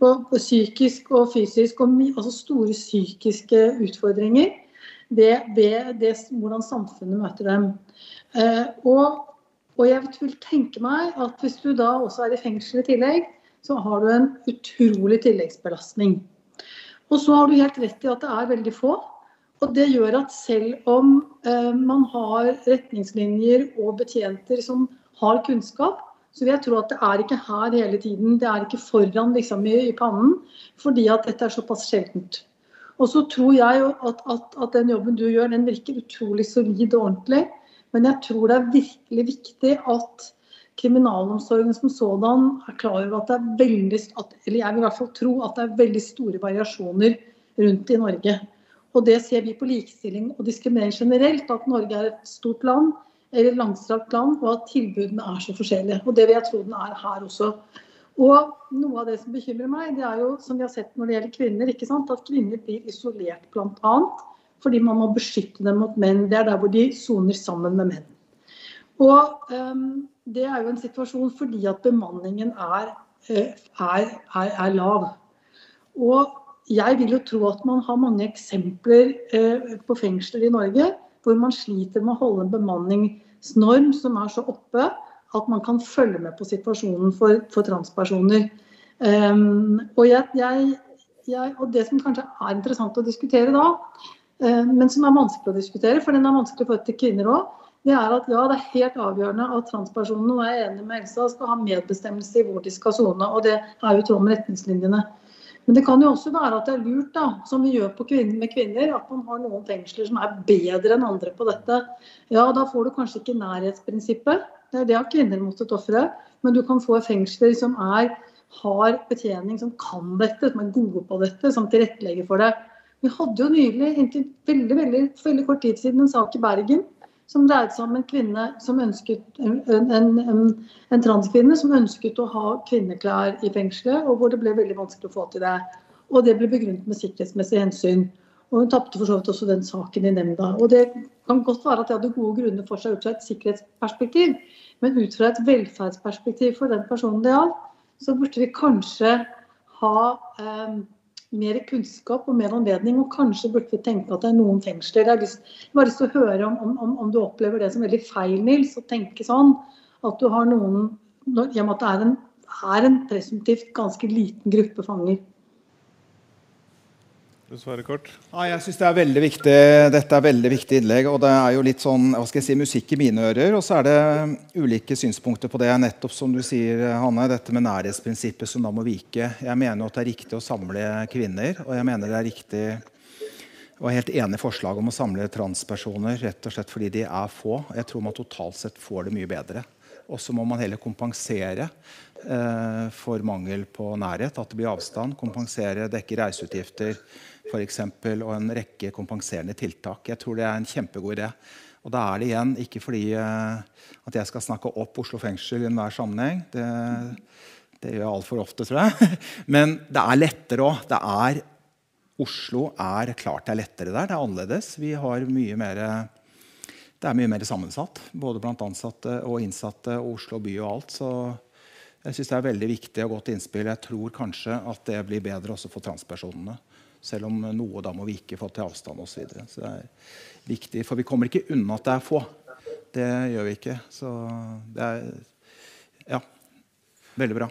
på, på psykisk og fysisk, og altså store psykiske utfordringer ved, ved det, hvordan samfunnet møter dem. Eh, og, og, jeg vil tenke meg at hvis du da også er i fengsel i tillegg, så har du en utrolig tilleggsbelastning. Og så har du helt rett i at det er veldig få. Og det gjør at selv om eh, man har retningslinjer og betjenter som har kunnskap, så vil jeg tro at det er ikke her hele tiden. Det er ikke foran liksom, i, i, pannen, fordi at dette er såpass sjeldent. Og så tror jeg at, at, at, den jobben du gjør, den virker utrolig solid og ordentlig. Men jeg tror det er virkelig viktig at kriminalomsorgen som sådan er klar over at det er veldig Eller jeg vil i hvert fall tro at det er veldig store variasjoner rundt i Norge. Og det ser vi på likestilling og diskriminering generelt, at Norge er et stort land eller langstrakt land, og at tilbudene er så forskjellige. Og Det vil jeg tro den er her også. Og Noe av det som bekymrer meg, det er jo som vi har sett når det gjelder kvinner, ikke sant? at kvinner blir isolert bl.a. fordi man må beskytte dem mot menn. Det er der hvor de soner sammen med menn. Og um, Det er jo en situasjon fordi at bemanningen er, eh, er, er, er lav. Og jeg vil jo tro at man har mange eksempler eh, på fengsler i Norge hvor man sliter med å holde en bemanningsnorm som er så oppe at man kan følge med på situasjonen for, for transpersoner. Um, og, jeg, jeg, jeg, og, det som kanskje er interessant å diskutere da, um, men som er vanskelig å diskutere, for den er vanskelig for til kvinner òg, det er at ja, det er helt avgjørende at transpersonene, og jeg er enig med Elsa, skal ha medbestemmelse i hvor de skal sone. Og det er jo i tråd med retningslinjene. Men det kan jo også være at det er lurt, da, som vi gjør kvinner, med kvinner, at man har noen fengsler som er bedre enn andre på dette. Ja, da får du kanskje ikke nærhetsprinsippet. Det, det har kvinner måttet ofre. Men du kan få fengsler som er, har betjening, som kan dette, som er gode på dette, som tilrettelegger for det. Vi hadde jo nylig, inntil veldig, veldig, veldig kort tid siden, en sak i Bergen som dreide seg om en kvinne som ønsket, en, en, en, transkvinne som ønsket å ha kvinneklær i fengselet, og hvor det ble veldig vanskelig å få til det. Og det ble begrunnet med sikkerhetsmessige hensyn. Og hun tapte for så vidt også den saken i nemnda. Og det kan godt være at det hadde gode grunner for seg ut fra et sikkerhetsperspektiv, men ut fra et velferdsperspektiv for den personen det gjaldt, så burde vi kanskje ha eh, mer kunnskap og mer anledning. Og kanskje burde vi tenke at det er noen fengsler. Jeg har lyst, bare lyst til å høre om, om, om, du opplever det som veldig feil, Nils, å tenke sånn. At du har noen I og med at det er en, en presumptivt ganske liten gruppe fanger. Svarer kort. Ja, jeg synes det. Dette er veldig viktig innlegg. og Det er jo litt sånn, hva skal jeg si, musikk i mine ører. Og så er det ulike synspunkter på det. Nettopp som du sier, Hanne, dette med nærhetsprinsippet som da må vike. Jeg mener jo at det er riktig å samle kvinner. Og jeg mener det er riktig og er helt enig i forslaget om å samle transpersoner rett og slett fordi de er få. Jeg tror man totalt sett får det mye bedre. Og så må man heller kompensere eh, for mangel på nærhet. At det blir avstand. Kompensere, dekke reiseutgifter for eksempel, og en rekke kompenserende tiltak. Jeg tror det er en kjempegod idé. Og da er det igjen ikke fordi uh, at jeg skal snakke opp Oslo fengsel i enhver sammenheng. Det, det gjør jeg altfor ofte, tror jeg. Men det er lettere òg. Oslo er klart det er lettere der. Det er annerledes. Vi har mye mer det er mye mer sammensatt, både blant ansatte og innsatte, og Oslo by og alt. Så jeg syns det er veldig viktig og godt innspill. Jeg tror kanskje at det blir bedre også for transpersonene. Selv om noe da må vike for til avstand osv. Så, videre. så det er viktig, for vi kommer ikke unna at det er få. Det gjør vi ikke. Så det er ja, veldig bra.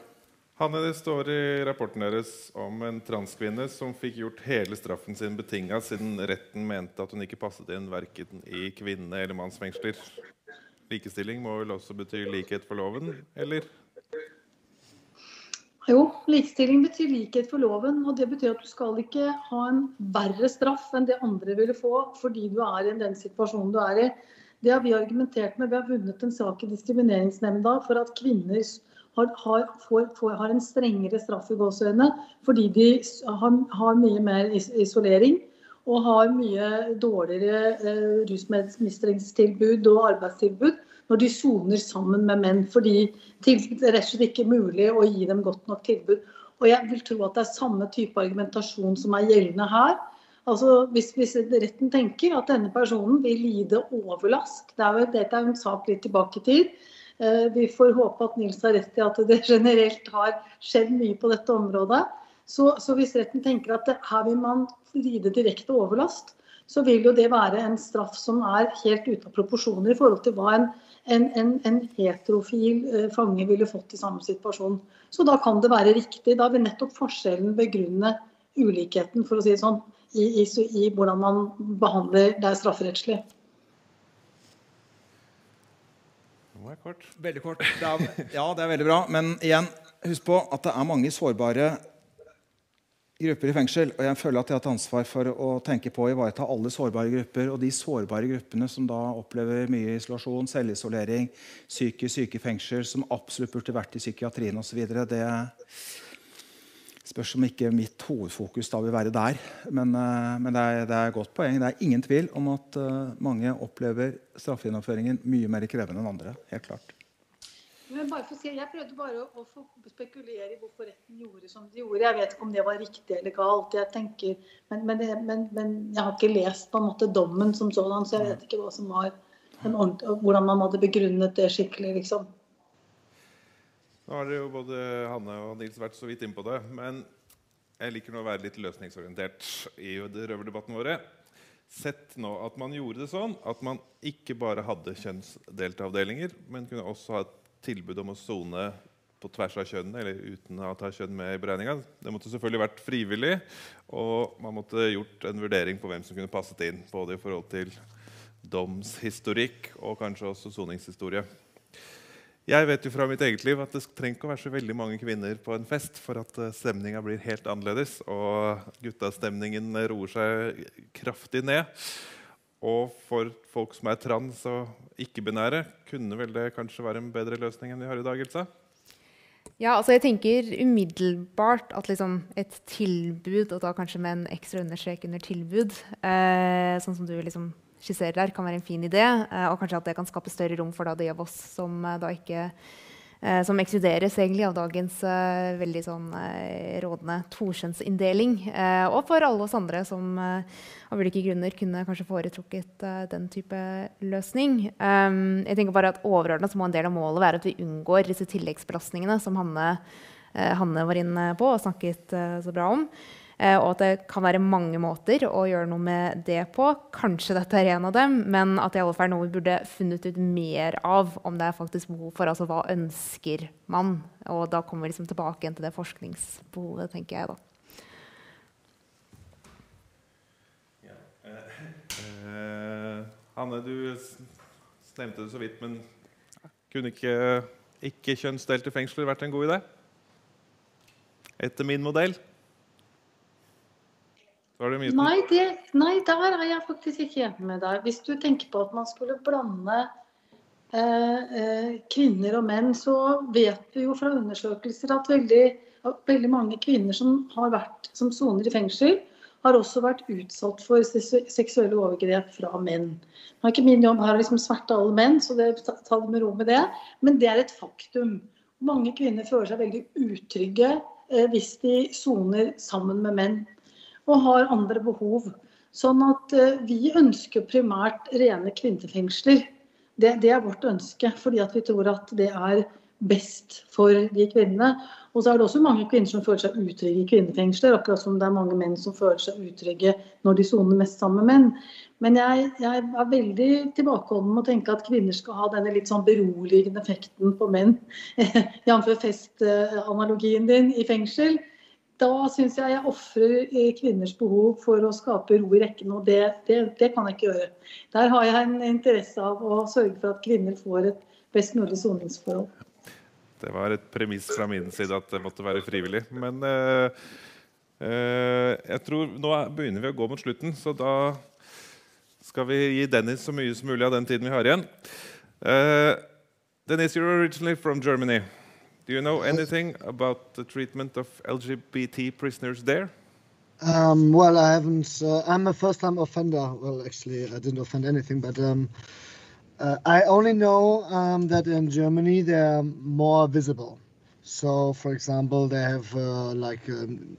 Hanne, Det står i rapporten deres om en transkvinne som fikk gjort hele straffen sin betinga siden retten mente at hun ikke passet inn verken i kvinne- eller mannsfengsler. Likestilling må vel også bety likhet for loven, eller? Jo, likestilling betyr likhet for loven. Og det betyr at du skal ikke ha en verre straff enn det andre ville få fordi du er i den situasjonen du er i. Det har vi argumentert med. Vi har vunnet en sak i Diskrimineringsnemnda for at kvinner har, har, får, får, har en strengere straff i gåseøynene fordi de har, har, mye mer isolering og har mye dårligere eh, rusmestringstilbud og arbeidstilbud når de soner sammen med menn. Fordi det er rett og slett ikke mulig å gi dem godt nok tilbud. Og jeg vil tro at det er samme type argumentasjon som er gjeldende her. Altså, hvis, hvis retten tenker at denne personen vil lide overlast det er jo, Dette er en sak litt tilbake i tid. Eh, vi får håpe at Nils har rett i at det generelt har skjedd mye på dette området. Så, så hvis retten tenker at her vil man lide direkte overlast, så vil jo det være en straff som er helt ute av proporsjoner i forhold til hva en en, en, en heterofil eh, fange ville fått i samme situasjon. Så da kan det være riktig. Da vil nettopp forskjellen begrunne ulikheten, for å si det sånn, i, i, i hvordan man behandler det strafferettslig. Kort. Veldig kort. Det er, ja, det er veldig bra. Men igjen, husk på at det er mange sårbare grupper i fengsel. Og jeg føler at jeg har et ansvar for å tenke på å ivareta alle sårbare grupper. Og de sårbare gruppene som da opplever mye isolasjon, selvisolering, psykisk syke i fengsel, som absolutt burde vært i psykiatrien osv., det spørs om ikke mitt hovedfokus da vil være der. Men, eh, men det, er, det, er, godt poeng. Det er ingen tvil om at uh, mange opplever straffegjennomføringen mye mer krevende enn andre. helt klart. Men bare for å si, Jeg prøvde bare å, å spekulere i hvorfor retten gjorde som de gjorde. Jeg vet ikke om det var riktig eller galt. jeg tenker, Men, men, men, men jeg har ikke lest på en måte dommen som sådan, så jeg vet ikke hva som var hvordan man hadde begrunnet det skikkelig. liksom. Nå har jo både Hanne og Nils vært så vidt inn på det. Men jeg liker nå å være litt løsningsorientert i røverdebatten våre. Sett nå at man gjorde det sånn at man ikke bare hadde kjønnsdelte avdelinger, men kunne også ha et tilbud om å sone på tvers av kjønnene, eller uten å ta kjønn med i beregninga. Det måtte selvfølgelig vært frivillig, og man måtte gjort en vurdering på hvem som kunne passet inn. Både i forhold til domshistorikk og kanskje også soningshistorie. Jeg vet jo fra mitt eget liv at det trenger ikke å være så veldig mange kvinner på en fest for at eh, stemninga blir helt annerledes, og guttastemningen roer seg kraftig ned. Og for folk som er trans og ikke-binære, kunne vel det kanskje være en bedre løsning enn vi har i dag? Ilse? Ja, altså jeg tenker umiddelbart at liksom et tilbud, og da kanskje med en ekstra understrek under tilbud, eh, sånn som du liksom skisserer der, kan være en fin idé. Eh, og kanskje at det kan skape større rom for da, de av oss som eh, da ikke som ekskluderes egentlig av dagens eh, veldig sånn eh, rådende tokjønnsinndeling. Eh, og for alle oss andre som eh, av ulike grunner kunne kanskje foretrukket eh, den type løsning. Jeg tenker bare at Overordnet må en del av målet være at vi unngår disse tilleggsbelastningene som Hanne, eh, Hanne var inne på og snakket så bra om. Eh, og at det kan være mange måter å gjøre noe med det på. Kanskje dette er en av dem, men at det i alle fall er noe vi burde funnet ut mer av. Om det er faktisk behov for. Altså hva ønsker man? Og da kommer vi liksom tilbake igjen til det forskningsbehovet, tenker jeg da. Ja. Eh, eh Hanne, du nevnte det så vidt, men kunne ikke ikke-kjønnsdelte fengsler vært en god idé? Etter min modell? Nei, det, nei, der er jeg faktisk ikke enig med deg. Hvis du tenker på at man skulle blande eh, eh, kvinner og menn, så vet vi jo fra undersøkelser at veldig, veldig mange kvinner som har vært som soner i fengsel, har også vært utsatt for seksuelle overgrep fra menn. Nå er ikke min jobb her å liksom sverte alle menn, så det, ta det med ro med det. Men det er et faktum. Mange kvinner føler seg veldig utrygge eh, hvis de soner sammen med menn og har andre behov. Sånn at eh, vi ønsker primært rene kvinnefengsler. Det, det, er vårt ønske, fordi vi tror at det er best for de kvinnene. Og så er det også mange kvinner som føler seg utrygge i kvinnefengsler, akkurat som det er mange menn som føler seg utrygge når de soner mest sammen med menn. Men jeg, jeg er veldig tilbakeholden med å tenke at kvinner skal ha denne litt sånn beroligende effekten på menn, jf. festanalogien din i fengsel. Da syns jeg jeg ofrer eh, kvinners behov for å skape ro i rekken, og det, det, det kan jeg ikke gjøre. Der har jeg en interesse av å sørge for at kvinner får et best mulig soningsforhold. Det var et premiss fra min side at det måtte være frivillig. Men uh, uh, jeg tror nå begynner vi å gå mot slutten, så da skal vi gi Dennis så mye som mulig av den tiden vi har igjen. Uh, Dennis, you're originally from Germany. Do you know anything about the treatment of LGBT prisoners there? Um, well, I haven't. Uh, I'm a first-time offender. Well, actually, I didn't offend anything, but um, Uh, I only know um, that in Germany they're more visible. So, for example, they have uh, like um,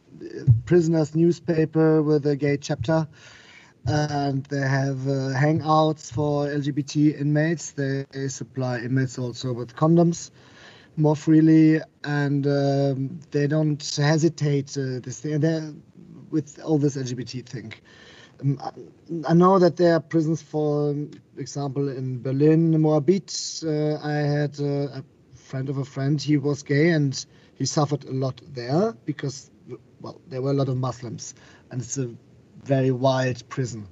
prisoners' newspaper with a gay chapter, and they have uh, hangouts for LGBT inmates. They, supply inmates also with condoms more freely, and um, they don't hesitate uh, this thing. with all this LGBT thing. Um, I know that there are prisons, for example, in Berlin, Moabit. Uh, I had uh, a friend of a friend. He was gay and he suffered a lot there because, well, there were a lot of Muslims, and it's a very wild prison.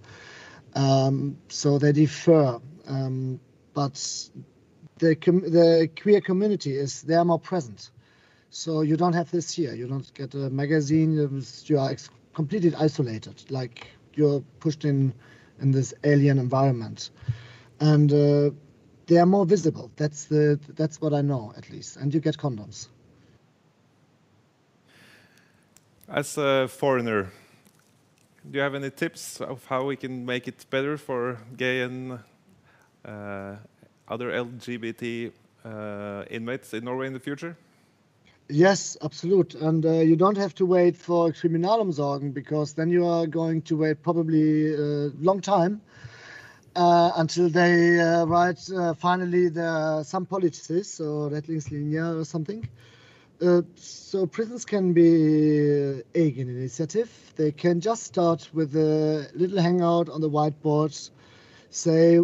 Um, so they differ, um, but the the queer community is they are more present. So you don't have this here. You don't get a magazine. You are completely isolated, like you're pushed in in this alien environment, and uh, they are more visible. That's the that's what I know at least. And you get condoms. As a foreigner, do you have any tips of how we can make it better for gay and uh, other LGBT uh, inmates in Norway in the future? Yes, absolute. And uh, you don't have to wait for Kriminalumsorgen because then you are going to wait probably a long time uh, until they uh, write uh, finally the, some policies or Retlingslinjer or something. Uh, so prisons can be Egen initiative. They can just start with a little hangout on the whiteboard, say,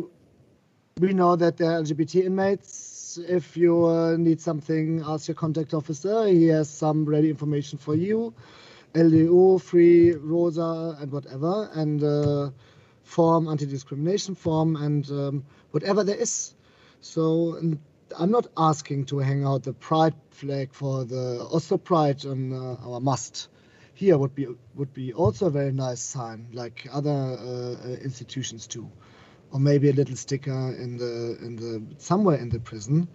we know that there are LGBT inmates if you uh, need something, ask your contact officer. He has some ready information for you. LDO, free, ROSA, and whatever, and uh, form, anti-discrimination form, and um, whatever there is. So I'm not asking to hang out the pride flag for the Oslo Pride on uh, our must. Here would be would be also a very nice sign, like other uh, uh, institutions do or maybe a little sticker in the in the somewhere in the prison.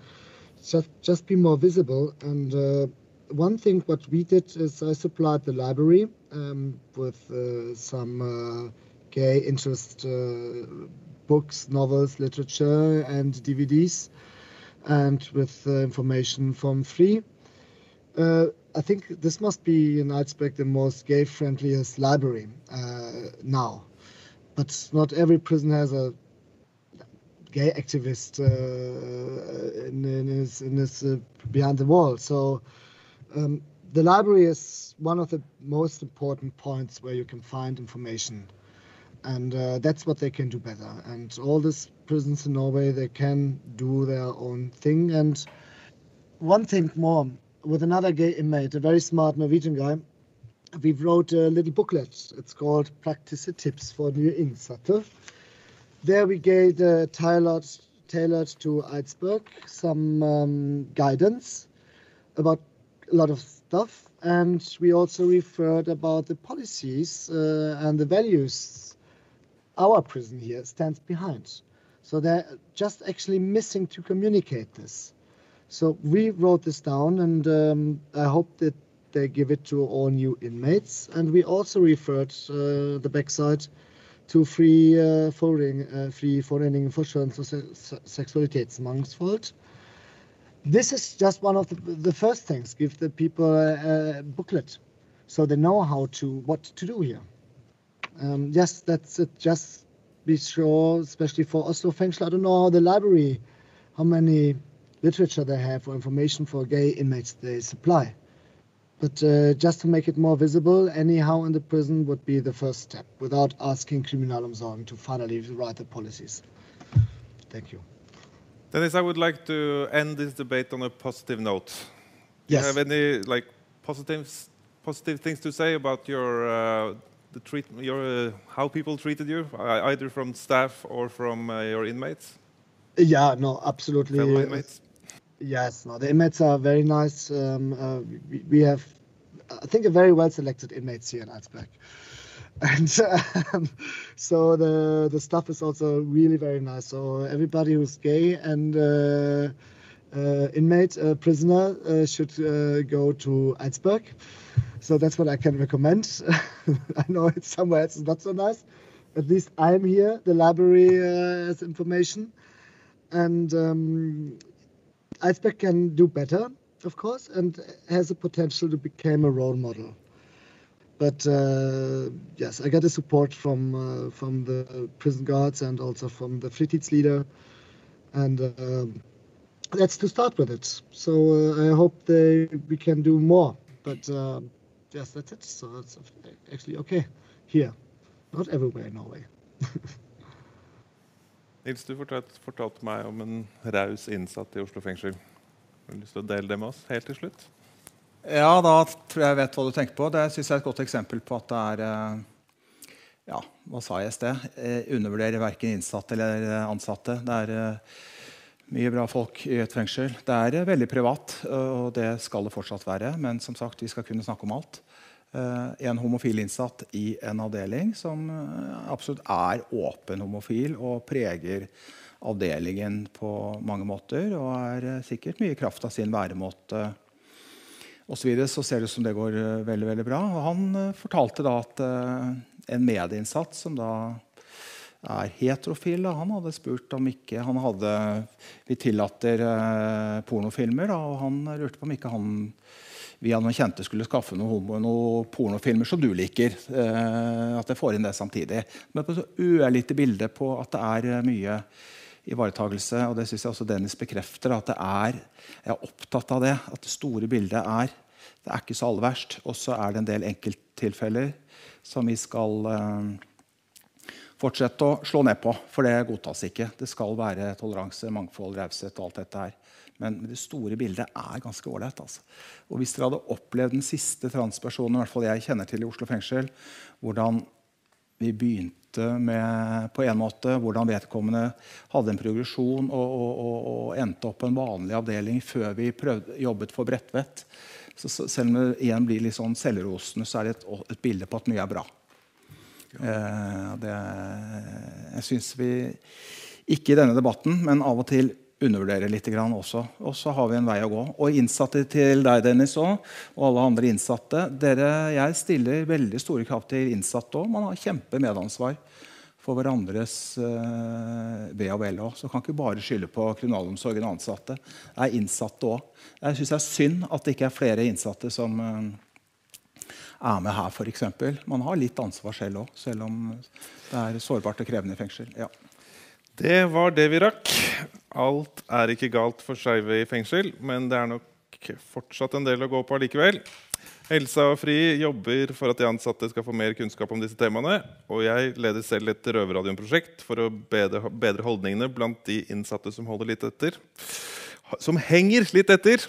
Just just be more visible. And uh, one thing what we did is I supplied the library um, with uh, some uh, gay interest uh, books, novels, literature, and DVDs, and with information from free. Uh, I think this must be in Eidsberg the most gay-friendliest library uh, now but not every prison has a gay activist uh, in, in, his, in his uh, behind the wall. So um, the library is one of the most important points where you can find information, and uh, that's what they can do better. And all these prisons in Norway, they can do their own thing. And one thing more, with another gay inmate, a very smart Norwegian guy, we wrote a little booklet. It's called Practice Tips for New Innsatte there we gave uh, tailored, tailored to Eidsberg some um, guidance about a lot of stuff. And we also referred about the policies uh, and the values our prison here stands behind. So they're just actually missing to communicate this. So we wrote this down, and um, I hope that they give it to all new inmates. And we also referred uh, the backside to free, uh, forening, uh, fri forening for kjønns- og se seksualitetsmangfold. This is just one of the, the first things. Give the people a, a booklet so they know how to what to do here. Um, yes, that's it. Just be sure, especially for Oslo Fengsel. I don't know how the library, how many literature they have or information for gay inmates they supply. But uh, just to make it more visible, anyhow in the prison would be the first step without asking Kriminalomsorgen to finally write the policies. Thank you. Dennis, I would like to end this debate on a positive note. Do Yes. you have any like positive positive things to say about your uh, the treat your uh, how people treated you, uh, either from staff or from uh, your inmates, Yeah, no, absolutely. fellow inmates? Yes, no, the inmates are very nice. Um, uh, we, we have, I think, a very well selected inmates here in Alsberg. And um, so the the staff is also really very nice. So everybody who's gay and uh, uh, inmate, uh, prisoner, uh, should uh, go to Alsberg. So that's what I can recommend. I know it's somewhere else it's not so nice. At least I'm here. The library has information, and um, Iceberg can do better, of course, and has a potential to become a role model. But uh, yes, I got the support from uh, from the prison guards and also from the Fritids leader, and um that's to start with it. So uh, I hope they we can do more. But um yes, that's it. So that's actually okay here, not everywhere in Norway. Nils, du fortalte, fortalte meg om en raus innsatt i Oslo fengsel. Har du lyst til å dele det med oss helt til slutt? Ja, da tror jeg jeg vet hva du tenker på. Det synes jeg er et godt eksempel på at det er eh, Ja, hva sa jeg i sted? Eh, Undervurderer verken innsatte eller eh, ansatte. Det er mye bra folk i et fengsel. Det er veldig privat, og det skal det fortsatt være. Men som sagt, vi skal kunne snakke om alt. Eh, En homofil innsatt i en avdeling som eh, absolutt er åpen homofil og preger avdelingen på mange måter. Og er eh, sikkert mye i kraft av sin væremåte og så, videre, så ser det ut som det går veldig veldig bra. Og han fortalte da at en medinnsatt som da er heterofil, da, han hadde spurt om ikke han hadde Vi tillater pornofilmer, da, og han lurte på om ikke han via noen kjente skulle skaffe noen, homo, noen pornofilmer som du liker. Eh, at jeg får inn det samtidig. Men på så ørlite bilde på at det er eh, mye ivaretagelse. Og det syns jeg også Dennis bekrefter. At det er, jeg er opptatt av det. At det store bildet er det er ikke så aller verst. Og så er det en del enkelttilfeller som vi skal eh, fortsette å slå ned på. For det godtas ikke. Det skal være toleranse, mangfold, raushet og alt dette her. Men det store bildet er ganske ålreit. Altså. Og hvis dere hadde opplevd den siste transpersonen i hvert fall jeg kjenner til i Oslo fengsel, hvordan vi begynte med på en måte, hvordan vedkommende hadde en progresjon og, og, og, og endte opp på en vanlig avdeling før vi prøvde, jobbet for Bredtvet. Så, så selv om det igjen blir litt sånn selvrosende, så er det et, et bilde på at mye er bra. Eh, det, jeg syns vi ikke i denne debatten, men av og til undervurderer litt grann også. Og så har vi en vei å gå. Og innsatte til deg, Dennis, også, og alle andre innsatte. Dere, jeg stiller veldig store krav til innsatte òg. Man har kjempe medansvar for hverandres eh, ve og vel òg. Så kan ikke bare skylde på kriminalomsorgen og ansatte. Det er innsatte òg. Jeg syns det er synd at det ikke er flere innsatte som eh, er med her, f.eks. Man har litt ansvar selv òg, selv om det er sårbart og krevende i fengsel. Ja. Det var det vi rakk. Alt er ikke galt for skeive i fengsel, men det er nok fortsatt en del å gå på allikevel. Elsa og Fri jobber for at de ansatte skal få mer kunnskap om disse temaene. Og jeg leder selv et Røverradioen-prosjekt for å bedre, holdningene blant de innsatte som holder litt etter. Som henger litt etter.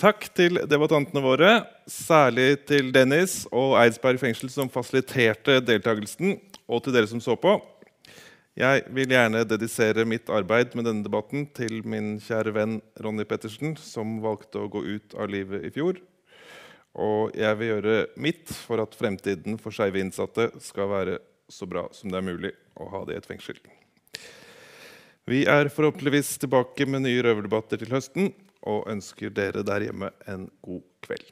Takk til debattantene våre, særlig til Dennis og Eidsberg fengsel som fasiliterte deltakelsen, og til dere som så på. Jeg vil gjerne dedisere mitt arbeid med denne debatten til min kjære venn Ronny Pettersen, som valgte å gå ut av livet i fjor. Og jeg vil gjøre mitt for at fremtiden for skeive innsatte skal være så bra som det er mulig å ha det i et fengsel. Vi er forhåpentligvis tilbake med nye røverdebatter til høsten og ønsker dere der hjemme en god kveld.